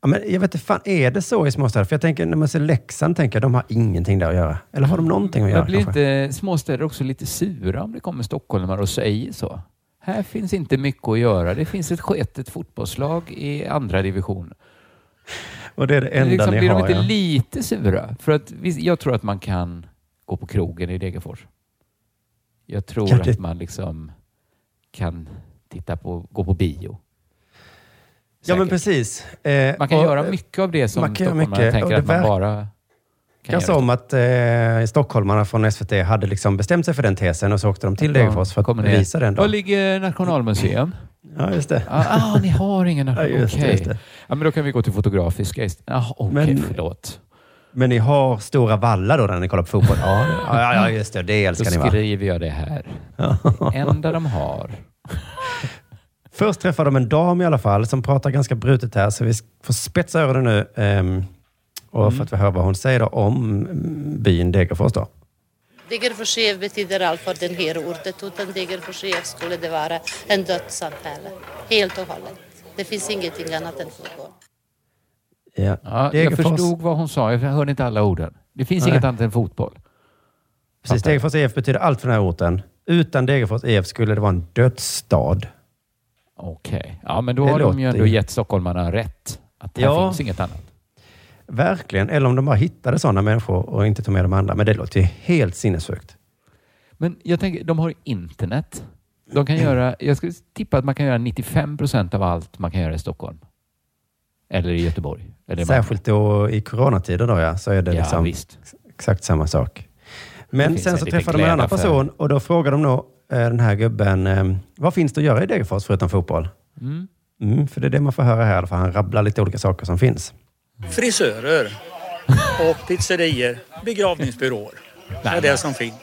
Ja, men jag vet inte, fan, är det så i småstäder? För jag tänker, när man ser Leksand, tänker jag, de har ingenting där att göra. Eller har de någonting att göra? Men blir kanske? inte småstäder också lite sura om det kommer stockholmare och säger så? Här finns inte mycket att göra. Det finns ett sketet fotbollslag i andra division. Och det är det enda liksom, ni blir har, de inte ja. lite sura? För att jag tror att man kan gå på krogen i Degerfors. Jag tror det- att man liksom kan titta på, gå på bio. Ja, men Säkert. precis. Eh, Man kan och, göra eh, mycket av det som och tänker att man bara Jag sa om att eh, stockholmarna från SVT hade liksom bestämt sig för den tesen och så åkte de till Degerfors för att bevisa den. Då. Var ligger Nationalmuseum? Ja, just det. Ah, ah, ni har ingen Ja, Okej. det. Ja, men då kan vi gå till Fotografiska istället. Ah, Okej, Men- förlåt. Men ni har stora vallar då när ni kollar på fotboll? Ja, ja, ja just det. Det Då älskar ni va? skriver jag det här. Det enda de har. Först träffar de en dam i alla fall som pratar ganska brutet här, så vi får spetsa öronen nu ehm, och Mm. för att vi hör vad hon säger om mm, byn Degerfors. Då. Degerfors IF betyder allt för den här orten. Utan Degerfors IF skulle det vara en dödssamhälle. Helt och hållet. Det finns ingenting annat än fotboll. Ja. Ja, jag förstod vad hon sa. Jag hörde inte alla orden. Det finns Nej. inget annat än fotboll. Precis, Degerfors IF betyder allt för den här orten. Utan Degerfors IF skulle det vara en dödsstad. Okej. Ja, men då Det har de ju ändå gett stockholmarna rätt. Att här Ja. finns inget annat. Verkligen. Eller om de bara hittade sådana människor och inte tog med de andra. Men det låter ju helt sinnessjukt. Men jag tänker, de har internet. De kan göra, jag skulle tippa att man kan göra 95 procent av allt man kan göra i Stockholm. Eller i Göteborg. Eller. Särskilt då i coronatider då ja, så är det Ja, liksom visst. exakt samma sak. Men sen en så träffade de en annan person och då frågade de nog eh, den här gubben, eh, vad finns det att göra i Degerfors förutom fotboll? Mm. Mm, för det är det man får höra här, för han rabblar lite olika saker som finns. Frisörer och pizzerier, begravningsbyråer. Det är det som finns.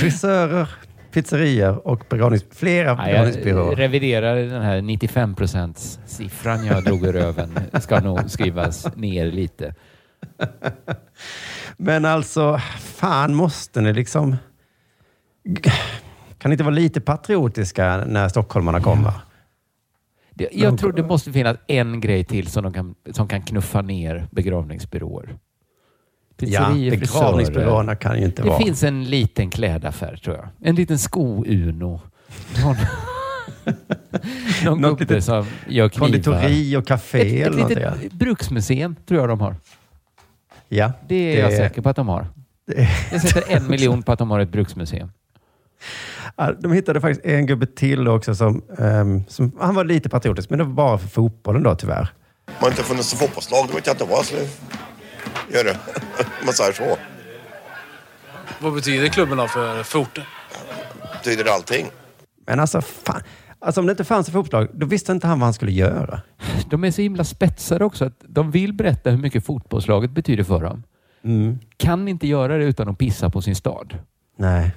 Frisörer, pizzerior och begravnings, flera Nej, jag begravningsbyråer. reviderar den här 95% siffran jag drog ur röven. ska nog skrivas ner lite. Men alltså, fan måste ni liksom... Kan ni inte vara lite patriotiska när stockholmarna kommer? Det, jag tror det måste finnas en grej till som, de kan, som kan knuffa ner begravningsbyråer. Ja, Pizzerior, begravningsbyråerna kan ju inte det vara... finns en liten klädaffär tror jag. En liten sko-Uno. Någon, någon Något gubbe litet som gör knivar. konditori och café Ett, eller ett något. litet Ja. bruksmuseum tror jag de har. ja, Det är jag säker på att de har. Jag sätter en miljon på att de har ett bruksmuseum. De hittade faktiskt en gubbe till också som, ehm, som... Han var lite patriotisk, men det var bara för fotbollen då tyvärr. Man har inte funnits fotbollslag, då vet jag inte vad jag skulle göra. Man säger så. Vad betyder klubben då för, för orten? Betyder allting. Men alltså, fan. Alltså om det inte fanns ett fotbollslag, då visste inte han vad han skulle göra. De är så himla spetsade också att de vill berätta hur mycket fotbollslaget betyder för dem. Mm. Kan inte göra det utan att pissa på sin stad. Nej.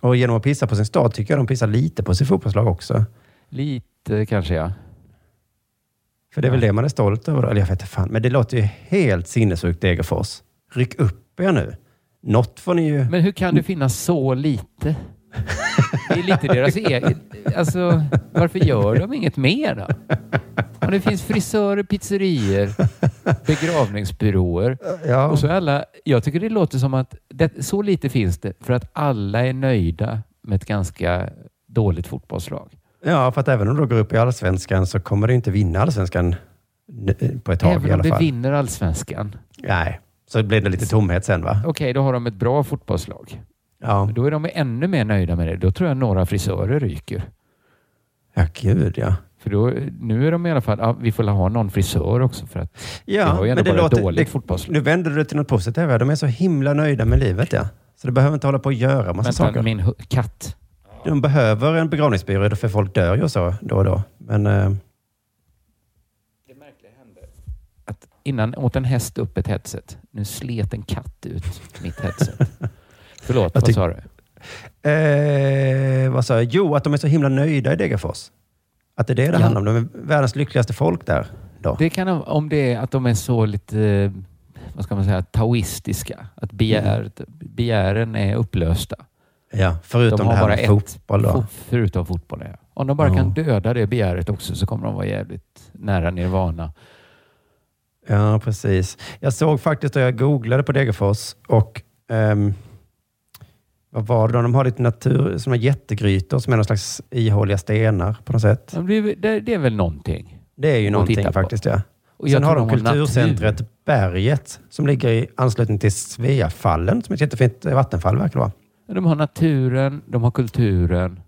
Och genom att pissa på sin stad tycker jag de pissar lite på sitt fotbollslag också. Lite kanske ja. För det är väl det man är stolt över. Eller jag vet inte fan. Men det låter ju helt sinnessjukt Degerfors. Ryck upp er nu. Något får ni ju... Men hur kan det finnas så lite? Det är lite deras eget. Alltså, varför gör de inget mer då? Om det finns frisörer, pizzerior, begravningsbyråer. Ja. Och så alla, jag tycker det låter som att det, så lite finns det för att alla är nöjda med ett ganska dåligt fotbollslag. Ja, för att även om de går upp i allsvenskan så kommer det inte vinna allsvenskan n- på ett tag i Även om alla fall. vinner allsvenskan. Nej, så blir det lite tomhet sen va? Okej, då har de ett bra fotbollslag. Ja. Då är de ännu mer nöjda med det. Då tror jag några frisörer ryker. Ja, gud ja. För då, nu är de i alla fall, ja, vi får ha någon frisör också för att Ja, har ju ändå men det bara låter... dåligt det, fotbollslag. nu vänder du det till något positivt. här. De är så himla nöjda med livet ja. Så det behöver inte hålla på att göra massa Vänta, saker. min katt. De behöver en begravningsbyrå för folk dör ju och så då och då. Men eh, Innan åt en häst upp ett headset. Nu slet en katt ut mitt headset. Förlåt, vad sa du? eh, vad sa jag? Jo, att de är så himla nöjda i Degerfors. Att det är det det Ja. handlar om. De är världens lyckligaste folk där. Då. Det kan de- om det är att de är så lite, vad ska man säga, taoistiska. Att begär, begären är upplösta. Ja, förutom de det har här bara med fotboll då. Förutom fotboll, ja. Om de bara Ja. kan döda det begäret också så kommer de vara jävligt nära nirvana. Ja, precis. Jag såg faktiskt då jag googlade på Degerfors och ehm, vad var det då? De har lite natur, som är jättegrytor som är någon slags ihåliga stenar på något sätt. Det är, det, det är väl någonting? Det är ju någonting faktiskt, ja. Och Sen har de de kulturcentret Berget som ligger i anslutning till Sveafallen som är ett jättefint vattenfall verkar det vara. De har naturen, de har kulturen.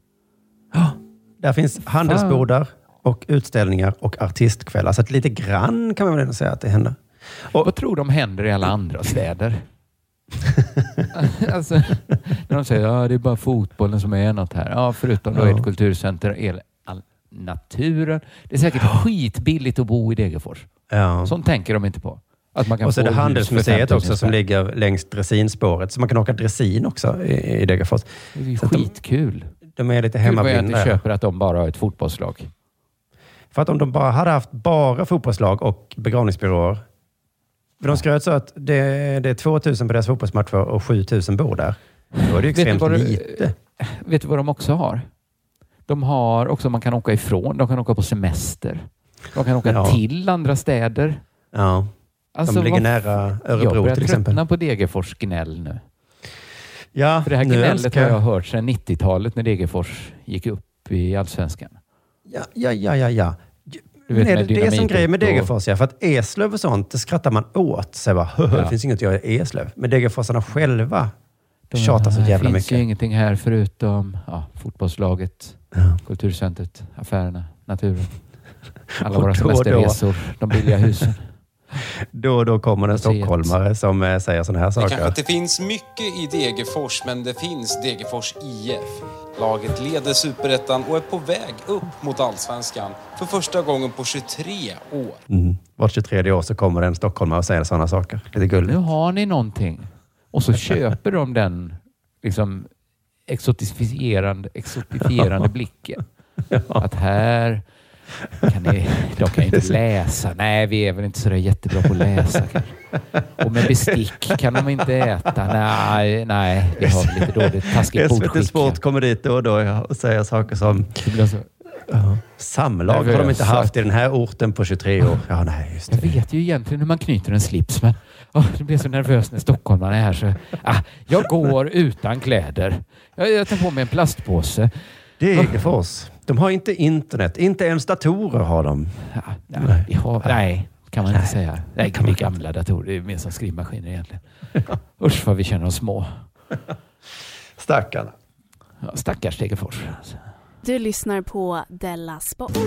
Där finns handelsbodar och utställningar och artistkvällar. Så lite grann kan man väl ändå säga att det händer. Vad tror de händer i alla andra städer? alltså, när de säger att ja, det är bara fotbollen som är något här. Ja, förutom då Ja. ett kulturcenter, el, all, naturen. Det är säkert skitbilligt att bo i Degerfors. Ja. Sånt tänker de inte på. Att man kan Och så är det Handelsmuseet 5 000 också som ligger längs dressinspåret. Så man kan åka dressin också i, i Degerfors. Det är ju att de- skitkul. De är lite Gud vad jag hemmablinda. inte där. köper att de bara har ett fotbollslag. För att om de bara hade haft bara fotbollslag och begravningsbyråer. För de skröt så att det, det är 2000 på deras fotbollsmatcher och 7000 bor där. Då är det ju Vet du extremt vad det- lite. Vet du vad de också har? De har också, man kan åka ifrån, de kan åka på semester. De kan åka Ja. till andra städer. Ja. Alltså, de ligger nära Jag Örebro börjar till exempel. tröttna på Degerfors gnäll nu. Ja, För det här gnället älskar har jag- jag hört sedan 90-talet när Degerfors gick upp i Allsvenskan. Ja, ja, ja, ja. ja. Du vet, Nej, det, det är som grej med Degerfors, ja. För att Eslöv och sånt, det skrattar man åt. Så bara, "Höhö, Ja. det finns inget att göra i Eslöv. Men Degerforsarna själva De- tjatar så det jävla finns mycket. ju ingenting här förutom ja, fotbollslaget, kulturcentret, affärerna, naturen. Alla Och våra semesterresor, de billiga husen. Då och då kommer en stockholmare som eh, säger sådana här Det kanske saker. inte finns mycket i Degerfors, men det finns Degerfors IF. Laget leder superettan och är på väg upp mot allsvenskan för första gången på 23 år. Mm. Vart 23 år så kommer en stockholmare och säger sådana saker. Lite Nu gulligt. har ni någonting. Och så köper de den liksom exotifierande, exotifierande blicken. Att här kan ni, de kan ju inte läsa. Nej, vi är väl inte så jättebra på att läsa kanske. Och med bestick kan de inte äta. Nej, nej, vi har lite dåligt taskigt SVT bordskick. Sport kommer dit då och då och säger saker som Ja. Samlag har de inte haft i den här orten på 23 år. Ja, nej, just Jag vet ju egentligen hur man knyter en slips, men oh, det blir så nervös när stockholmarna är här. Så, ah, jag går utan kläder. Jag, jag tar på mig en plastpåse. Degerfors. De har inte internet. Inte ens datorer har de. nej, vi har, nej, kan man inte säga. Nej, det är gamla datorer. Det är mer som skrivmaskiner egentligen. Usch vad vi känner oss små. Stackarna. Ja, stackars Degerfors. Du lyssnar på Della Sport.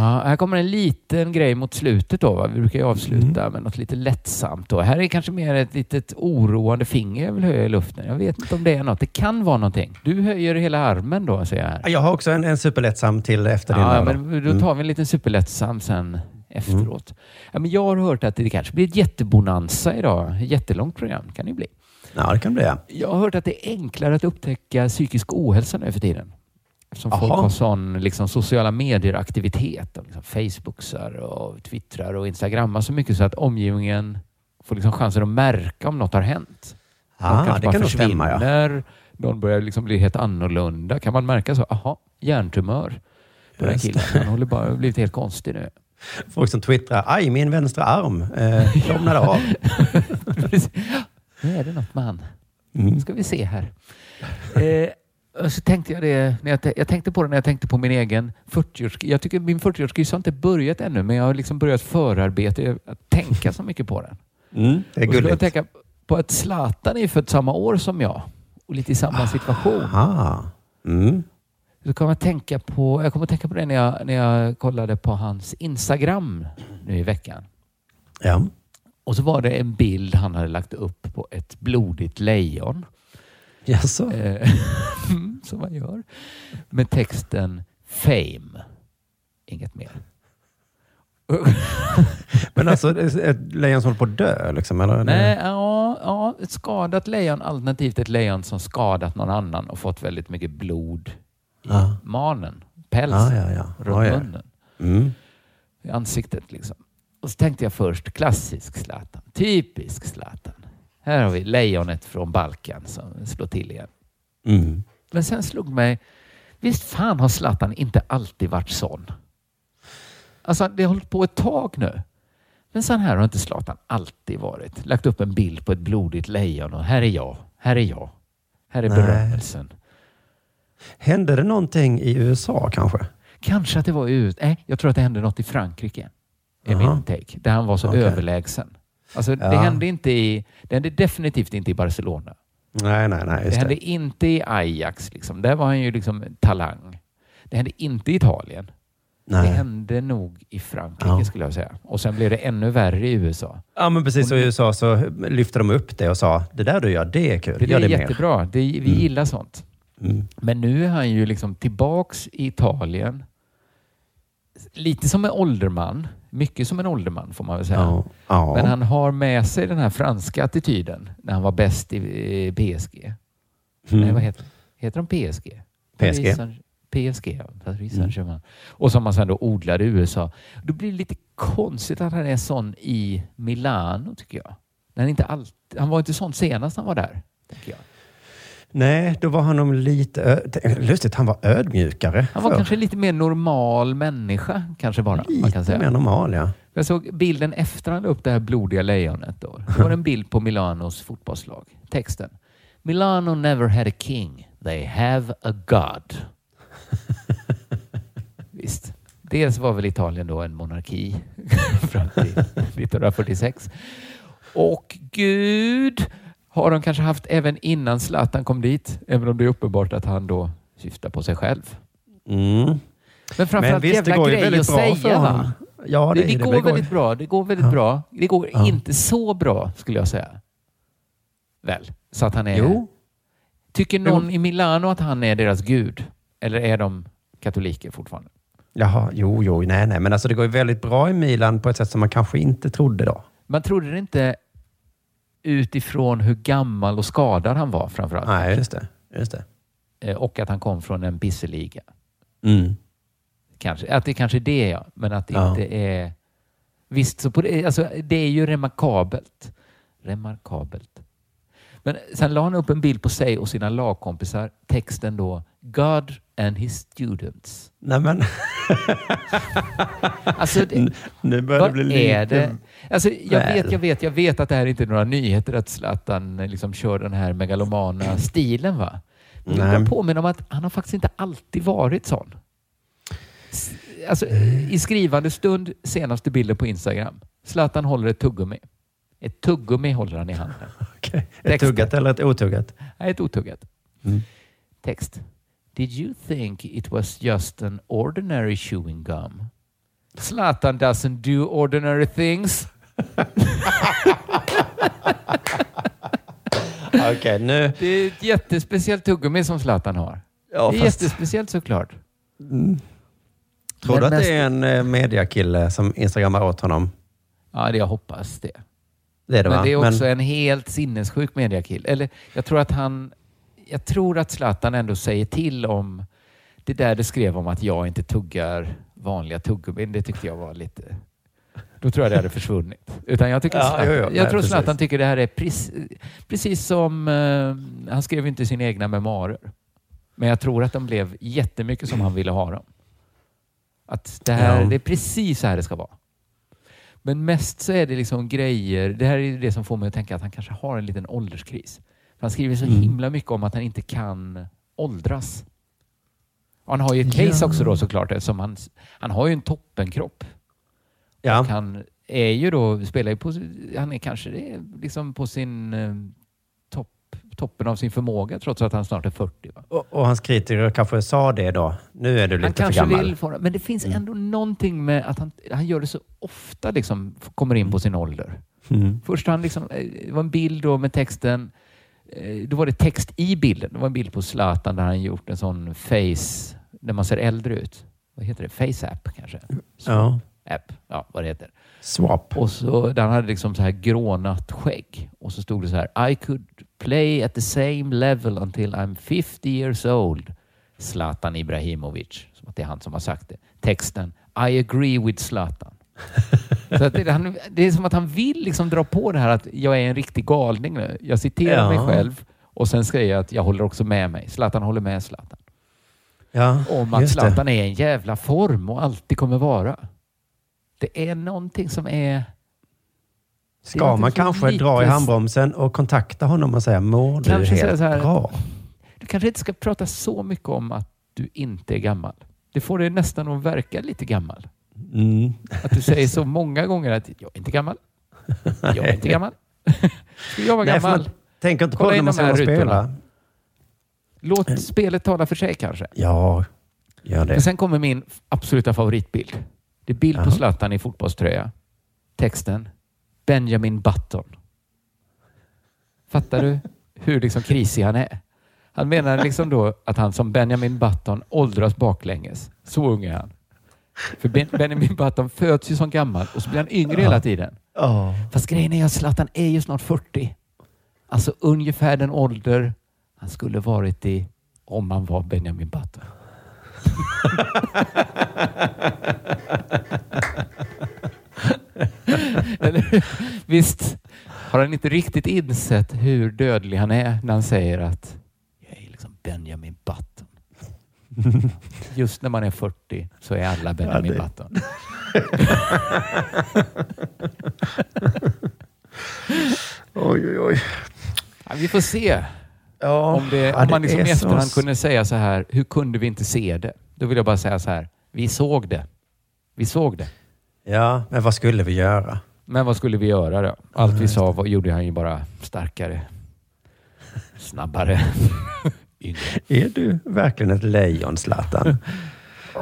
Ja, här kommer en liten grej mot slutet då. Va? Vi brukar ju avsluta med något lite lättsamt. Då. Här är kanske mer ett litet oroande finger jag vill höja i luften. Jag vet inte om det är något. Det kan vara någonting. Du höjer hela armen då, säger jag. Här. Jag har också en, en superlättsam till efter din. Ja, då. men då tar vi en liten superlättsam sen efteråt. Ja, men jag har hört att det kanske blir ett jättebonanza idag. Ett jättelångt program kan det bli. Ja, det kan bli. Ja. Jag har hört att det är enklare att upptäcka psykisk ohälsa nu för tiden. Eftersom folk har sån liksom, sociala medier-aktivitet. De liksom Facebooksar och twittrar och instagrammar så mycket så att omgivningen får liksom chansen att märka om något har hänt. Ah, kanske det kan nog stämma, ja. Någon börjar liksom bli helt annorlunda. Kan man märka så? Aha, hjärntumör den Just killen. Han håller bara blivit helt konstig nu. Folk som twittrar, aj min vänstra arm eh, domnade av. Nu är det något med han. Mm. Nu ska vi se här. Eh, så tänkte jag det, när jag, jag tänkte på det när jag tänkte på min egen 40-årskris. Jag tycker min 40-årskris har inte börjat ännu, men jag har liksom börjat förarbete, att tänka så mycket på den. Mm, det är Och så började jag gulligt. tänka på att Zlatan är född samma år som jag och lite i samma situation. Ah. Mm. Så kommer jag, tänka på, jag kommer att tänka på det när jag, när jag kollade på hans Instagram nu i veckan. Ja. Och så var det en bild han hade lagt upp på ett blodigt lejon. Jaså? Som man gör. Med texten Fame. Inget mer. Men alltså, ett lejon som håller på att dö liksom? Eller? Nej, ja, ja, ett skadat lejon alternativt ett lejon som skadat någon annan och fått väldigt mycket blod i Ja. manen, päls, Ja, ja, ja. runt Ja, ja. munnen, Mm. i ansiktet liksom. Och så tänkte jag först klassisk Zlatan, typisk Zlatan. Här har vi lejonet från Balkan som slår till igen. Mm. Men sen slog mig, visst fan har Zlatan inte alltid varit sån? Alltså det har hållit på ett tag nu. Men sån här har inte Zlatan alltid varit. Lagt upp en bild på ett blodigt lejon och här är jag, här är jag, här är Nej. berömmelsen. Hände det någonting i USA kanske? Kanske att det var ut. Nej, jag tror att det hände något i Frankrike. Är Jaha. min take. Där han var så Okej. överlägsen. Alltså det Ja. hände inte i, det hände definitivt inte i Barcelona. Nej, nej, nej. Det hände det. inte i Ajax. Liksom. Där var han ju liksom talang. Det hände inte i Italien. Nej. Det hände nog i Frankrike Ja. skulle jag säga. Och sen blev det ännu värre i USA. Ja, men precis. Och i USA så lyfte de upp det och sa, det där du gör, det är kul. Det Gör är det mer. jättebra. Det, vi Mm. gillar sånt. Mm. Men nu är han ju liksom tillbaks i Italien. Lite som en ålderman. Mycket som en ålderman får man väl säga. Ja. Ja. Men han har med sig den här franska attityden när han var bäst i PSG. Mm. Nej, vad heter, heter de PSG? PSG. PSG, Mm. Och som man sen då odlade i USA. Då blir det lite konstigt att han är sån i Milano, tycker jag. Han, inte alltid, han var inte sån senast han var där, tänker jag. Nej, då var han nog lite... Ö- lustigt, han var ödmjukare. Han var förr. kanske lite mer normal människa, kanske bara. man kan Lite säga. mer normal, ja. Jag såg bilden efter han la upp det här blodiga lejonet. Då. Det var en bild på Milanos fotbollslag. Texten. Milano never had a king. They have a god. Visst. Dels var väl Italien då en monarki fram till 1946. Och Gud har de kanske haft även innan Zlatan kom dit. Även om det är uppenbart att han då syftar på sig själv. Mm. Men framförallt visst, det jävla grej att säga va? Ja, det, det- det, det går väldigt bra. Det går väldigt Ja. bra. Det går Ja. inte så bra skulle jag säga. Väl? Så att han är... Jo. Tycker någon i Milano att han är deras gud? Eller är de katoliker fortfarande? Jaha, jo, jo, nej, nej. Men alltså det går ju väldigt bra i Milan på ett sätt som man kanske inte trodde då. Man trodde det inte utifrån hur gammal och skadad han var framförallt. Nej, just det. Just det. Eh, Och att han kom från en pisseliga. Mm. Kanske. Att det kanske är det ja, men att det Ja. inte är... Visst, så på det, alltså, det är ju remarkabelt. Remarkabelt. Men sen la han upp en bild på sig och sina lagkompisar. Texten då God and his students. Nej, men... Alltså, det, nu börjar det bli lite... det? Alltså, jag väl. vet, jag vet, jag vet att det här inte är några nyheter att Zlatan liksom kör den här megalomana stilen. Va? Men jag Nej. påminna om att han har faktiskt inte alltid varit sån. Alltså, I skrivande stund, senaste bilden på Instagram. Zlatan håller ett tuggummi. Ett tuggummi håller han i handen. Okej. Ett tuggat eller ett otuggat? Nej, ett otuggat. Mm. Text. Did you think it was just an ordinary chewing gum? Zlatan doesn't do ordinary things. Okej, nu... Det är ett jättespeciellt tuggummi som Zlatan har. Ja, det är fast- jättespeciellt såklart. Tror Men du att mest- det är en eh, mediakille som instagrammar åt honom? Ja, det jag hoppas det. Det är det, Men va? det är också Men- en helt sinnessjuk mediakill. Eller jag tror att han... Jag tror att Zlatan ändå säger till om det där du skrev om att jag inte tuggar vanliga tuggummin. Det tyckte jag var lite... Då tror jag det hade försvunnit. Utan jag tycker Ja, Zlatan, jo, jo. jag Nej, tror. Zlatan tycker det här är precis, precis som... eh, han skrev inte sina egna memoarer. Men jag tror att de blev jättemycket som han ville ha dem. Att det här, Ja. det är precis så här det ska vara. Men mest så är det liksom grejer. Det här är det som får mig att tänka att han kanske har en liten ålderskris. För han skriver så Mm. himla mycket om att han inte kan åldras. Och han har ju ett case Ja. också då såklart eftersom han, han har ju en toppenkropp. Ja. Och han är ju då, spelar ju på, han är kanske det liksom på sin eh, topp, toppen av sin förmåga trots att han snart är 40. Va? Och, och hans kritiker kanske sa det då. Nu är du Han lite för kanske gammal. vill få Men det finns ändå någonting med att han, han gör det så ofta, liksom, kommer in på sin ålder. Mm. Först han liksom, eh, det var en bild då med texten. Eh, Då var det text i bilden. Det var en bild på Zlatan där han gjort en sån face, där man ser äldre ut. Vad heter det? Face app kanske? Ja. App, ja vad det heter. Swap. Och så, där han hade liksom så här grånat skägg. Och så stod det så här. I could play at the same level until I'm 50 years old. Zlatan Ibrahimovic. Som att det är han som har sagt det. Texten. I agree with Zlatan. så det, han, det är som att han vill liksom dra på det här att jag är en riktig galning nu. Jag citerar Ja. mig själv och sen säger jag att jag håller också med mig. Zlatan håller med Zlatan. Ja, Om att just det. Zlatan är en jävla form och alltid kommer vara. Det är någonting som är... Ska man kanske lite- dra i handbromsen och kontakta honom och säga, mår du Kanske helt här- bra? Du kanske inte ska prata så mycket om att du inte är gammal. Det får dig nästan att verka lite gammal. Mm. Att du säger så många gånger att jag är inte gammal. Jag är inte gammal. Ska jag vara Nej, gammal? man tänker inte på det när man ska spela. Låt spelet tala för sig kanske. Ja, gör det. Men sen kommer min absoluta favoritbild. Det är bild på Ja. Zlatan i fotbollströja. Texten Benjamin Button. Fattar du hur liksom krisig han är? Han menar liksom då att han som Benjamin Button åldras baklänges. Så ung är han. För ben Benjamin Button föds ju som gammal och så blir han yngre hela tiden. Ja. Fast grejen är att Zlatan är ju snart 40. Alltså ungefär den ålder han skulle varit i om han var Benjamin Button. Eller, visst har han inte riktigt insett hur dödlig han är när han säger att jag är liksom Benjamin Button. Just när man är 40 så är alla Benjamin det- Button. Oj, oj, oj. Ja, vi får se. Ja, om, det, ja, om man liksom i så- efterhand kunde säga så här, hur kunde vi inte se det? Då vill jag bara säga så här, vi såg det. Vi såg det. Ja, men vad skulle vi göra? Men vad skulle vi göra då? Allt vi sa var, gjorde han ju bara starkare, snabbare, yngre. Är du verkligen ett lejon, Zlatan?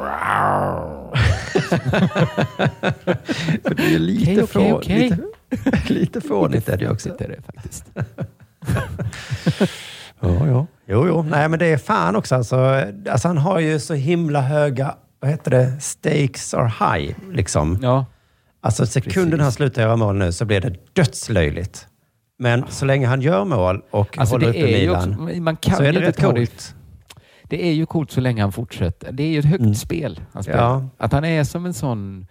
För det är lite, Okej, okej, få, okej. lite, lite fånigt är det också. Det är det faktiskt. Ja, ja. Jo, jo. Nej, men det är fan också. Alltså, alltså, han har ju så himla höga, vad heter det, stakes are high. Liksom. Ja. Alltså sekunden Precis. han slutar göra mål nu så blir det dödslöjligt. Men så länge han gör mål och Alltså, håller uppe Milan också- man kan så är det rätt coolt. Det är ju coolt så länge han fortsätter. Det är ju ett högt spel han spelar. Ja. Att han är som en sån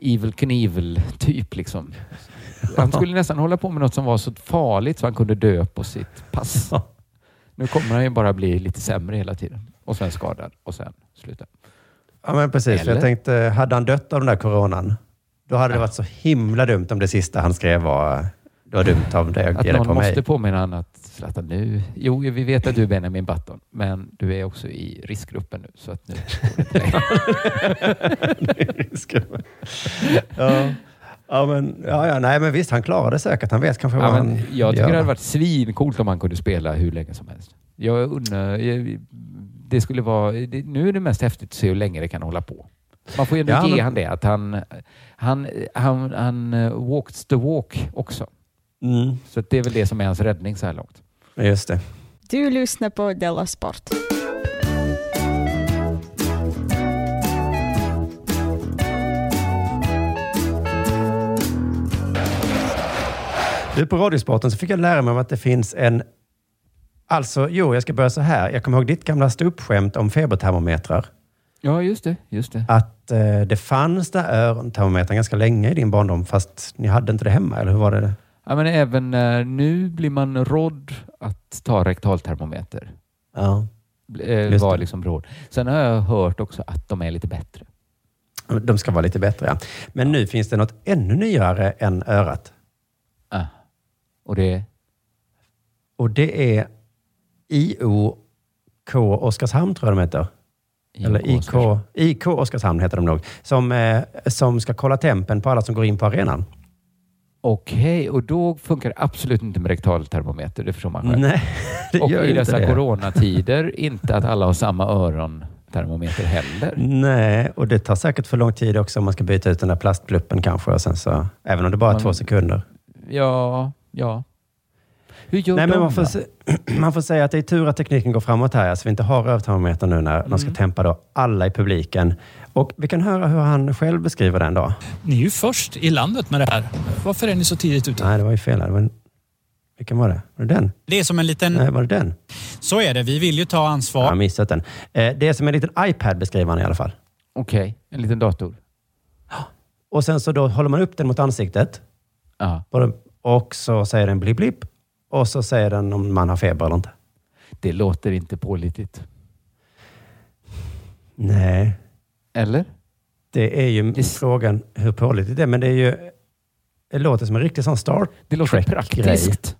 Evil Knievel typ liksom. Han skulle nästan hålla på med något som var så farligt så han kunde dö på sitt pass. Nu kommer han ju bara bli lite sämre hela tiden. Och sen skadad och sen sluta. Ja, men precis. Jag tänkte, hade han dött av den där coronan, då hade det varit så himla dumt om det sista han skrev var, det var dumt av dig att Att någon på mig. måste påminna honom att Zlatan nu, jo vi vet att du är Benjamin Button, men du är också i riskgruppen nu så att nu ja. Ja, men, ja, ja, nej, men visst, han klarade det säkert. Han vet kanske vad Ja, men han jag tycker gör. det hade varit svincoolt om han kunde spela hur länge som helst. Jag undrar, jag- det skulle vara, det, nu är det mest häftigt att se hur länge det kan hålla på. Man får ju ändå Ja, ge men- han det, att han, han, han, han uh, walks the walk också. Mm. Så det är väl det som är hans räddning så här långt. Just det. Du lyssnar på Della Sport. Du, på Radiosporten så fick jag lära mig om att det finns en... Alltså, jo, jag ska börja så här. Jag kommer ihåg ditt gamla ståuppskämt om febertermometrar. Ja, just det. Just det. Att eh, det fanns där örontermometrar ganska länge i din barndom, fast ni hade inte det hemma, eller hur var det? Ja, men även eh, nu blir man rådd att ta rektaltermometer. Ja. Eh, Just var liksom råd. Sen har jag hört också att de är lite bättre. De ska vara lite bättre, ja. Men nu finns det något ännu nyare än örat. Ah. Och det Och det är IOK Oskarshamn, tror jag de heter. Eller IK, IK Oskarshamn heter de nog. Som, eh, som ska kolla tempen på alla som går in på arenan. Okej, och då funkar det absolut inte med rektaltermometer. Det förstår man själv. Nej, det och gör i inte dessa det. coronatider inte att alla har samma örontermometer heller. Nej, och det tar säkert för lång tid också om man ska byta ut den där plastpluppen kanske. Och sen så, även om det bara är Man- två sekunder. Ja, ja. Hur gör Nej, de men man, får, se, man får säga att det är tur att tekniken går framåt här, så vi inte har rövtermometer nu när de ska Mm. tempa då alla i publiken. Och vi kan höra hur han själv beskriver den då. Ni är ju först i landet med det här. Varför är ni så tidigt ute? Nej, det var ju fel. här. Det var en, vilken var det? Var det den? Det är som en liten... Nej, var det den? Så är det. Vi vill ju ta ansvar. Jag har missat den. Eh, det är som en liten iPad beskriver han i alla fall. Okej, en liten dator. Och sen så då håller man upp den mot ansiktet. Ja. Och så säger den blipp blipp. Och så säger den om man har feber eller inte. Det låter inte pålitligt. Nej. Eller? Det är ju frågan hur pålitligt det är. Men det är ju... Det låter som en riktig sån Star Det låter Trek-grej. praktiskt.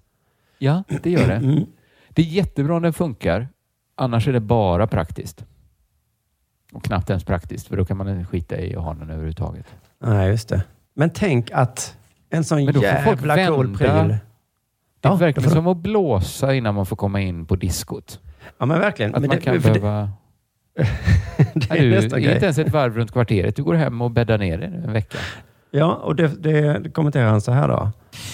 Ja, det gör det. Mm. Det är jättebra om den funkar. Annars är det bara praktiskt. Och knappt ens praktiskt, för då kan man skita i att ha den överhuvudtaget. Nej, just det. Men tänk att en sån Men då får folk jävla cool pryl. Det är Ja, verkligen får som att blåsa innan man får komma in på diskot. Ja, men verkligen. Att Men man det- kan för det- behöva... det är du, nästa är grej. inte ens ett varv runt kvarteret. Du går hem och bäddar ner dig en vecka. Ja, och det, det kommenterar han så här då.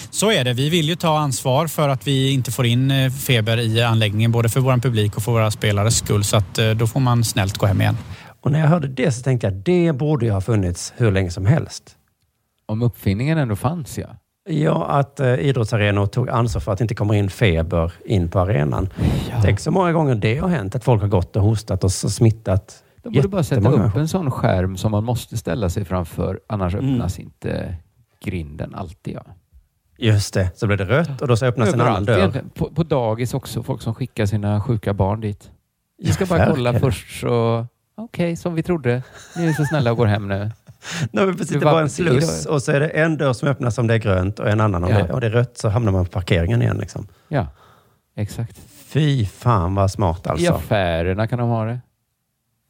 Så är det. Vi vill ju ta ansvar för att vi inte får in eh, feber i anläggningen, både för vår publik och för våra spelares skull. Så att eh, då får man snällt gå hem igen. Och när jag hörde det så tänkte jag, det borde ju ha funnits hur länge som helst. Om uppfinningen ändå fanns, ja. Ja, att eh, idrottsarenor tog ansvar för att det inte kommer in feber in på arenan. Tänk så många gånger det har hänt, att folk har gått och hostat och smittat De borde bara sätta upp en sån skärm som man måste ställa sig framför. Annars Mm. öppnas inte grinden alltid. Ja. Just det, så blir det rött och då så öppnas en annan Överallt dörr. egentligen. På, på dagis också. Folk som skickar sina sjuka barn dit. Vi ska Ja, bara kolla först så... Okej, som vi trodde. Ni är så snälla och går hem nu. Nej, precis, det var- var en sluss och så är det en dörr som öppnas om det är grönt och en annan om Ja. det, och det är rött så hamnar man på parkeringen igen. Liksom. Ja, exakt. Fy fan vad smart I alltså. affärerna kan de ha det.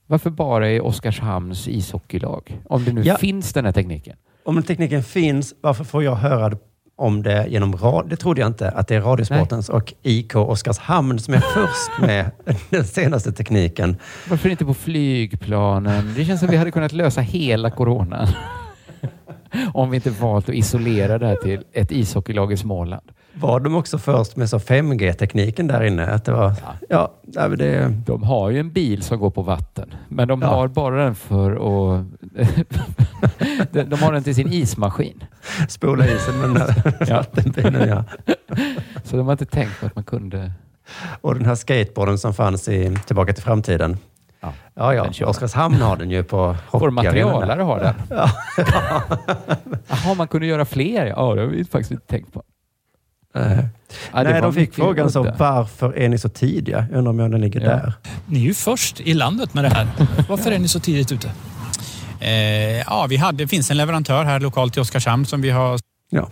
Varför bara i Oskarshamns ishockeylag? Om det nu Ja. finns den här tekniken. Om tekniken finns, varför får jag höra det om det genom radio. Det trodde jag inte, att det är Radiosportens och IK Oskarshamn som är först med den senaste tekniken. Varför inte på flygplanen? Det känns som vi hade kunnat lösa hela coronan. Om vi inte valt att isolera det här till ett ishockeylag i Småland. Var de också först med så 5G-tekniken där inne? Att det var, ja. Ja, det, De har ju en bil som går på vatten, men de Ja. har bara den för att... de, har den till sin ismaskin. Spola isen med den där vattenbilen, ja. Så de har inte tänkt på att man kunde... Och den här skateboarden som fanns i Tillbaka till framtiden. Ja, ja. Oskarshamn har den ju på Vår materialare har den. Ja. Jaha, man kunde göra fler? Ja, det har vi faktiskt inte tänkt på. Nej, Ja, det Nej var de fick frågan så, varför är ni så tidiga? Jag undrar om den ligger Ja. där. Ni är ju först i landet med det här. Varför är ni så tidigt ute? Eh, ja, vi hade, det finns en leverantör här lokalt i Oskarshamn som vi har... Ja.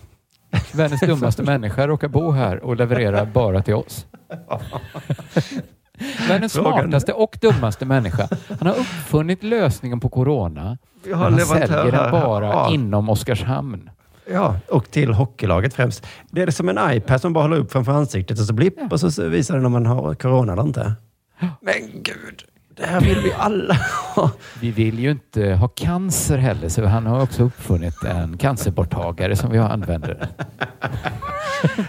Världens dummaste människa råkar bo här och levererar bara till oss. Världens smartaste och dummaste människa. Han har uppfunnit lösningen på corona. Vi har han säljer den bara Ja. inom Oskarshamn. Ja, och till hockeylaget främst. Det är som en iPad som bara håller upp framför ansiktet och så blipp och så visar den om man har corona eller inte. Men gud, det här vill vi alla ha. Vi vill ju inte ha cancer heller, så han har också uppfunnit en cancerborttagare som vi använder.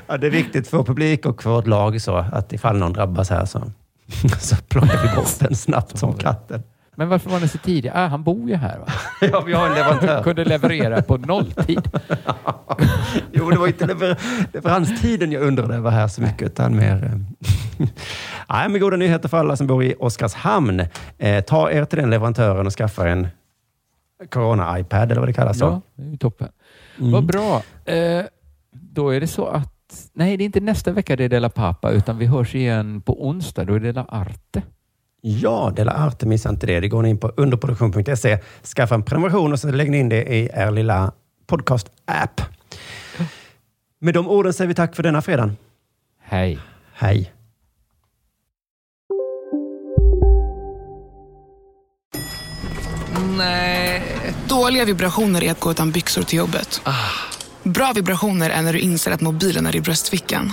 Ja, det är viktigt för publik och för vårt lag så att ifall någon drabbas här så, så plockar vi bort den snabbt som katten. Men varför var den så tidig? Ah, han bor ju här va? Ja, vi har en leverantör. Kunde leverera på nolltid. Jo, det var inte lever leveranstiden jag undrade över här så mycket, utan mer... eh, Nej, men goda nyheter för alla som bor i Oskarshamn. Eh, ta er till den leverantören och skaffa en Corona-iPad, eller vad det kallas. Ja, det är toppen. Mm. Vad bra. Eh, då är det så att, nej det är inte nästa vecka det är Della Pappa, utan vi hörs igen på onsdag. Då är det Della Arte. Ja, Dela Arte, missa inte det. Det går ni in på underproduktion.se, skaffa en prenumeration och så lägger ni in det i er lilla podcast-app. Med de orden säger vi tack för denna fredagen. Hej. Hej. Nej. Dåliga vibrationer är att gå utan byxor till jobbet. Bra vibrationer är när du inser att mobilen är i bröstfickan.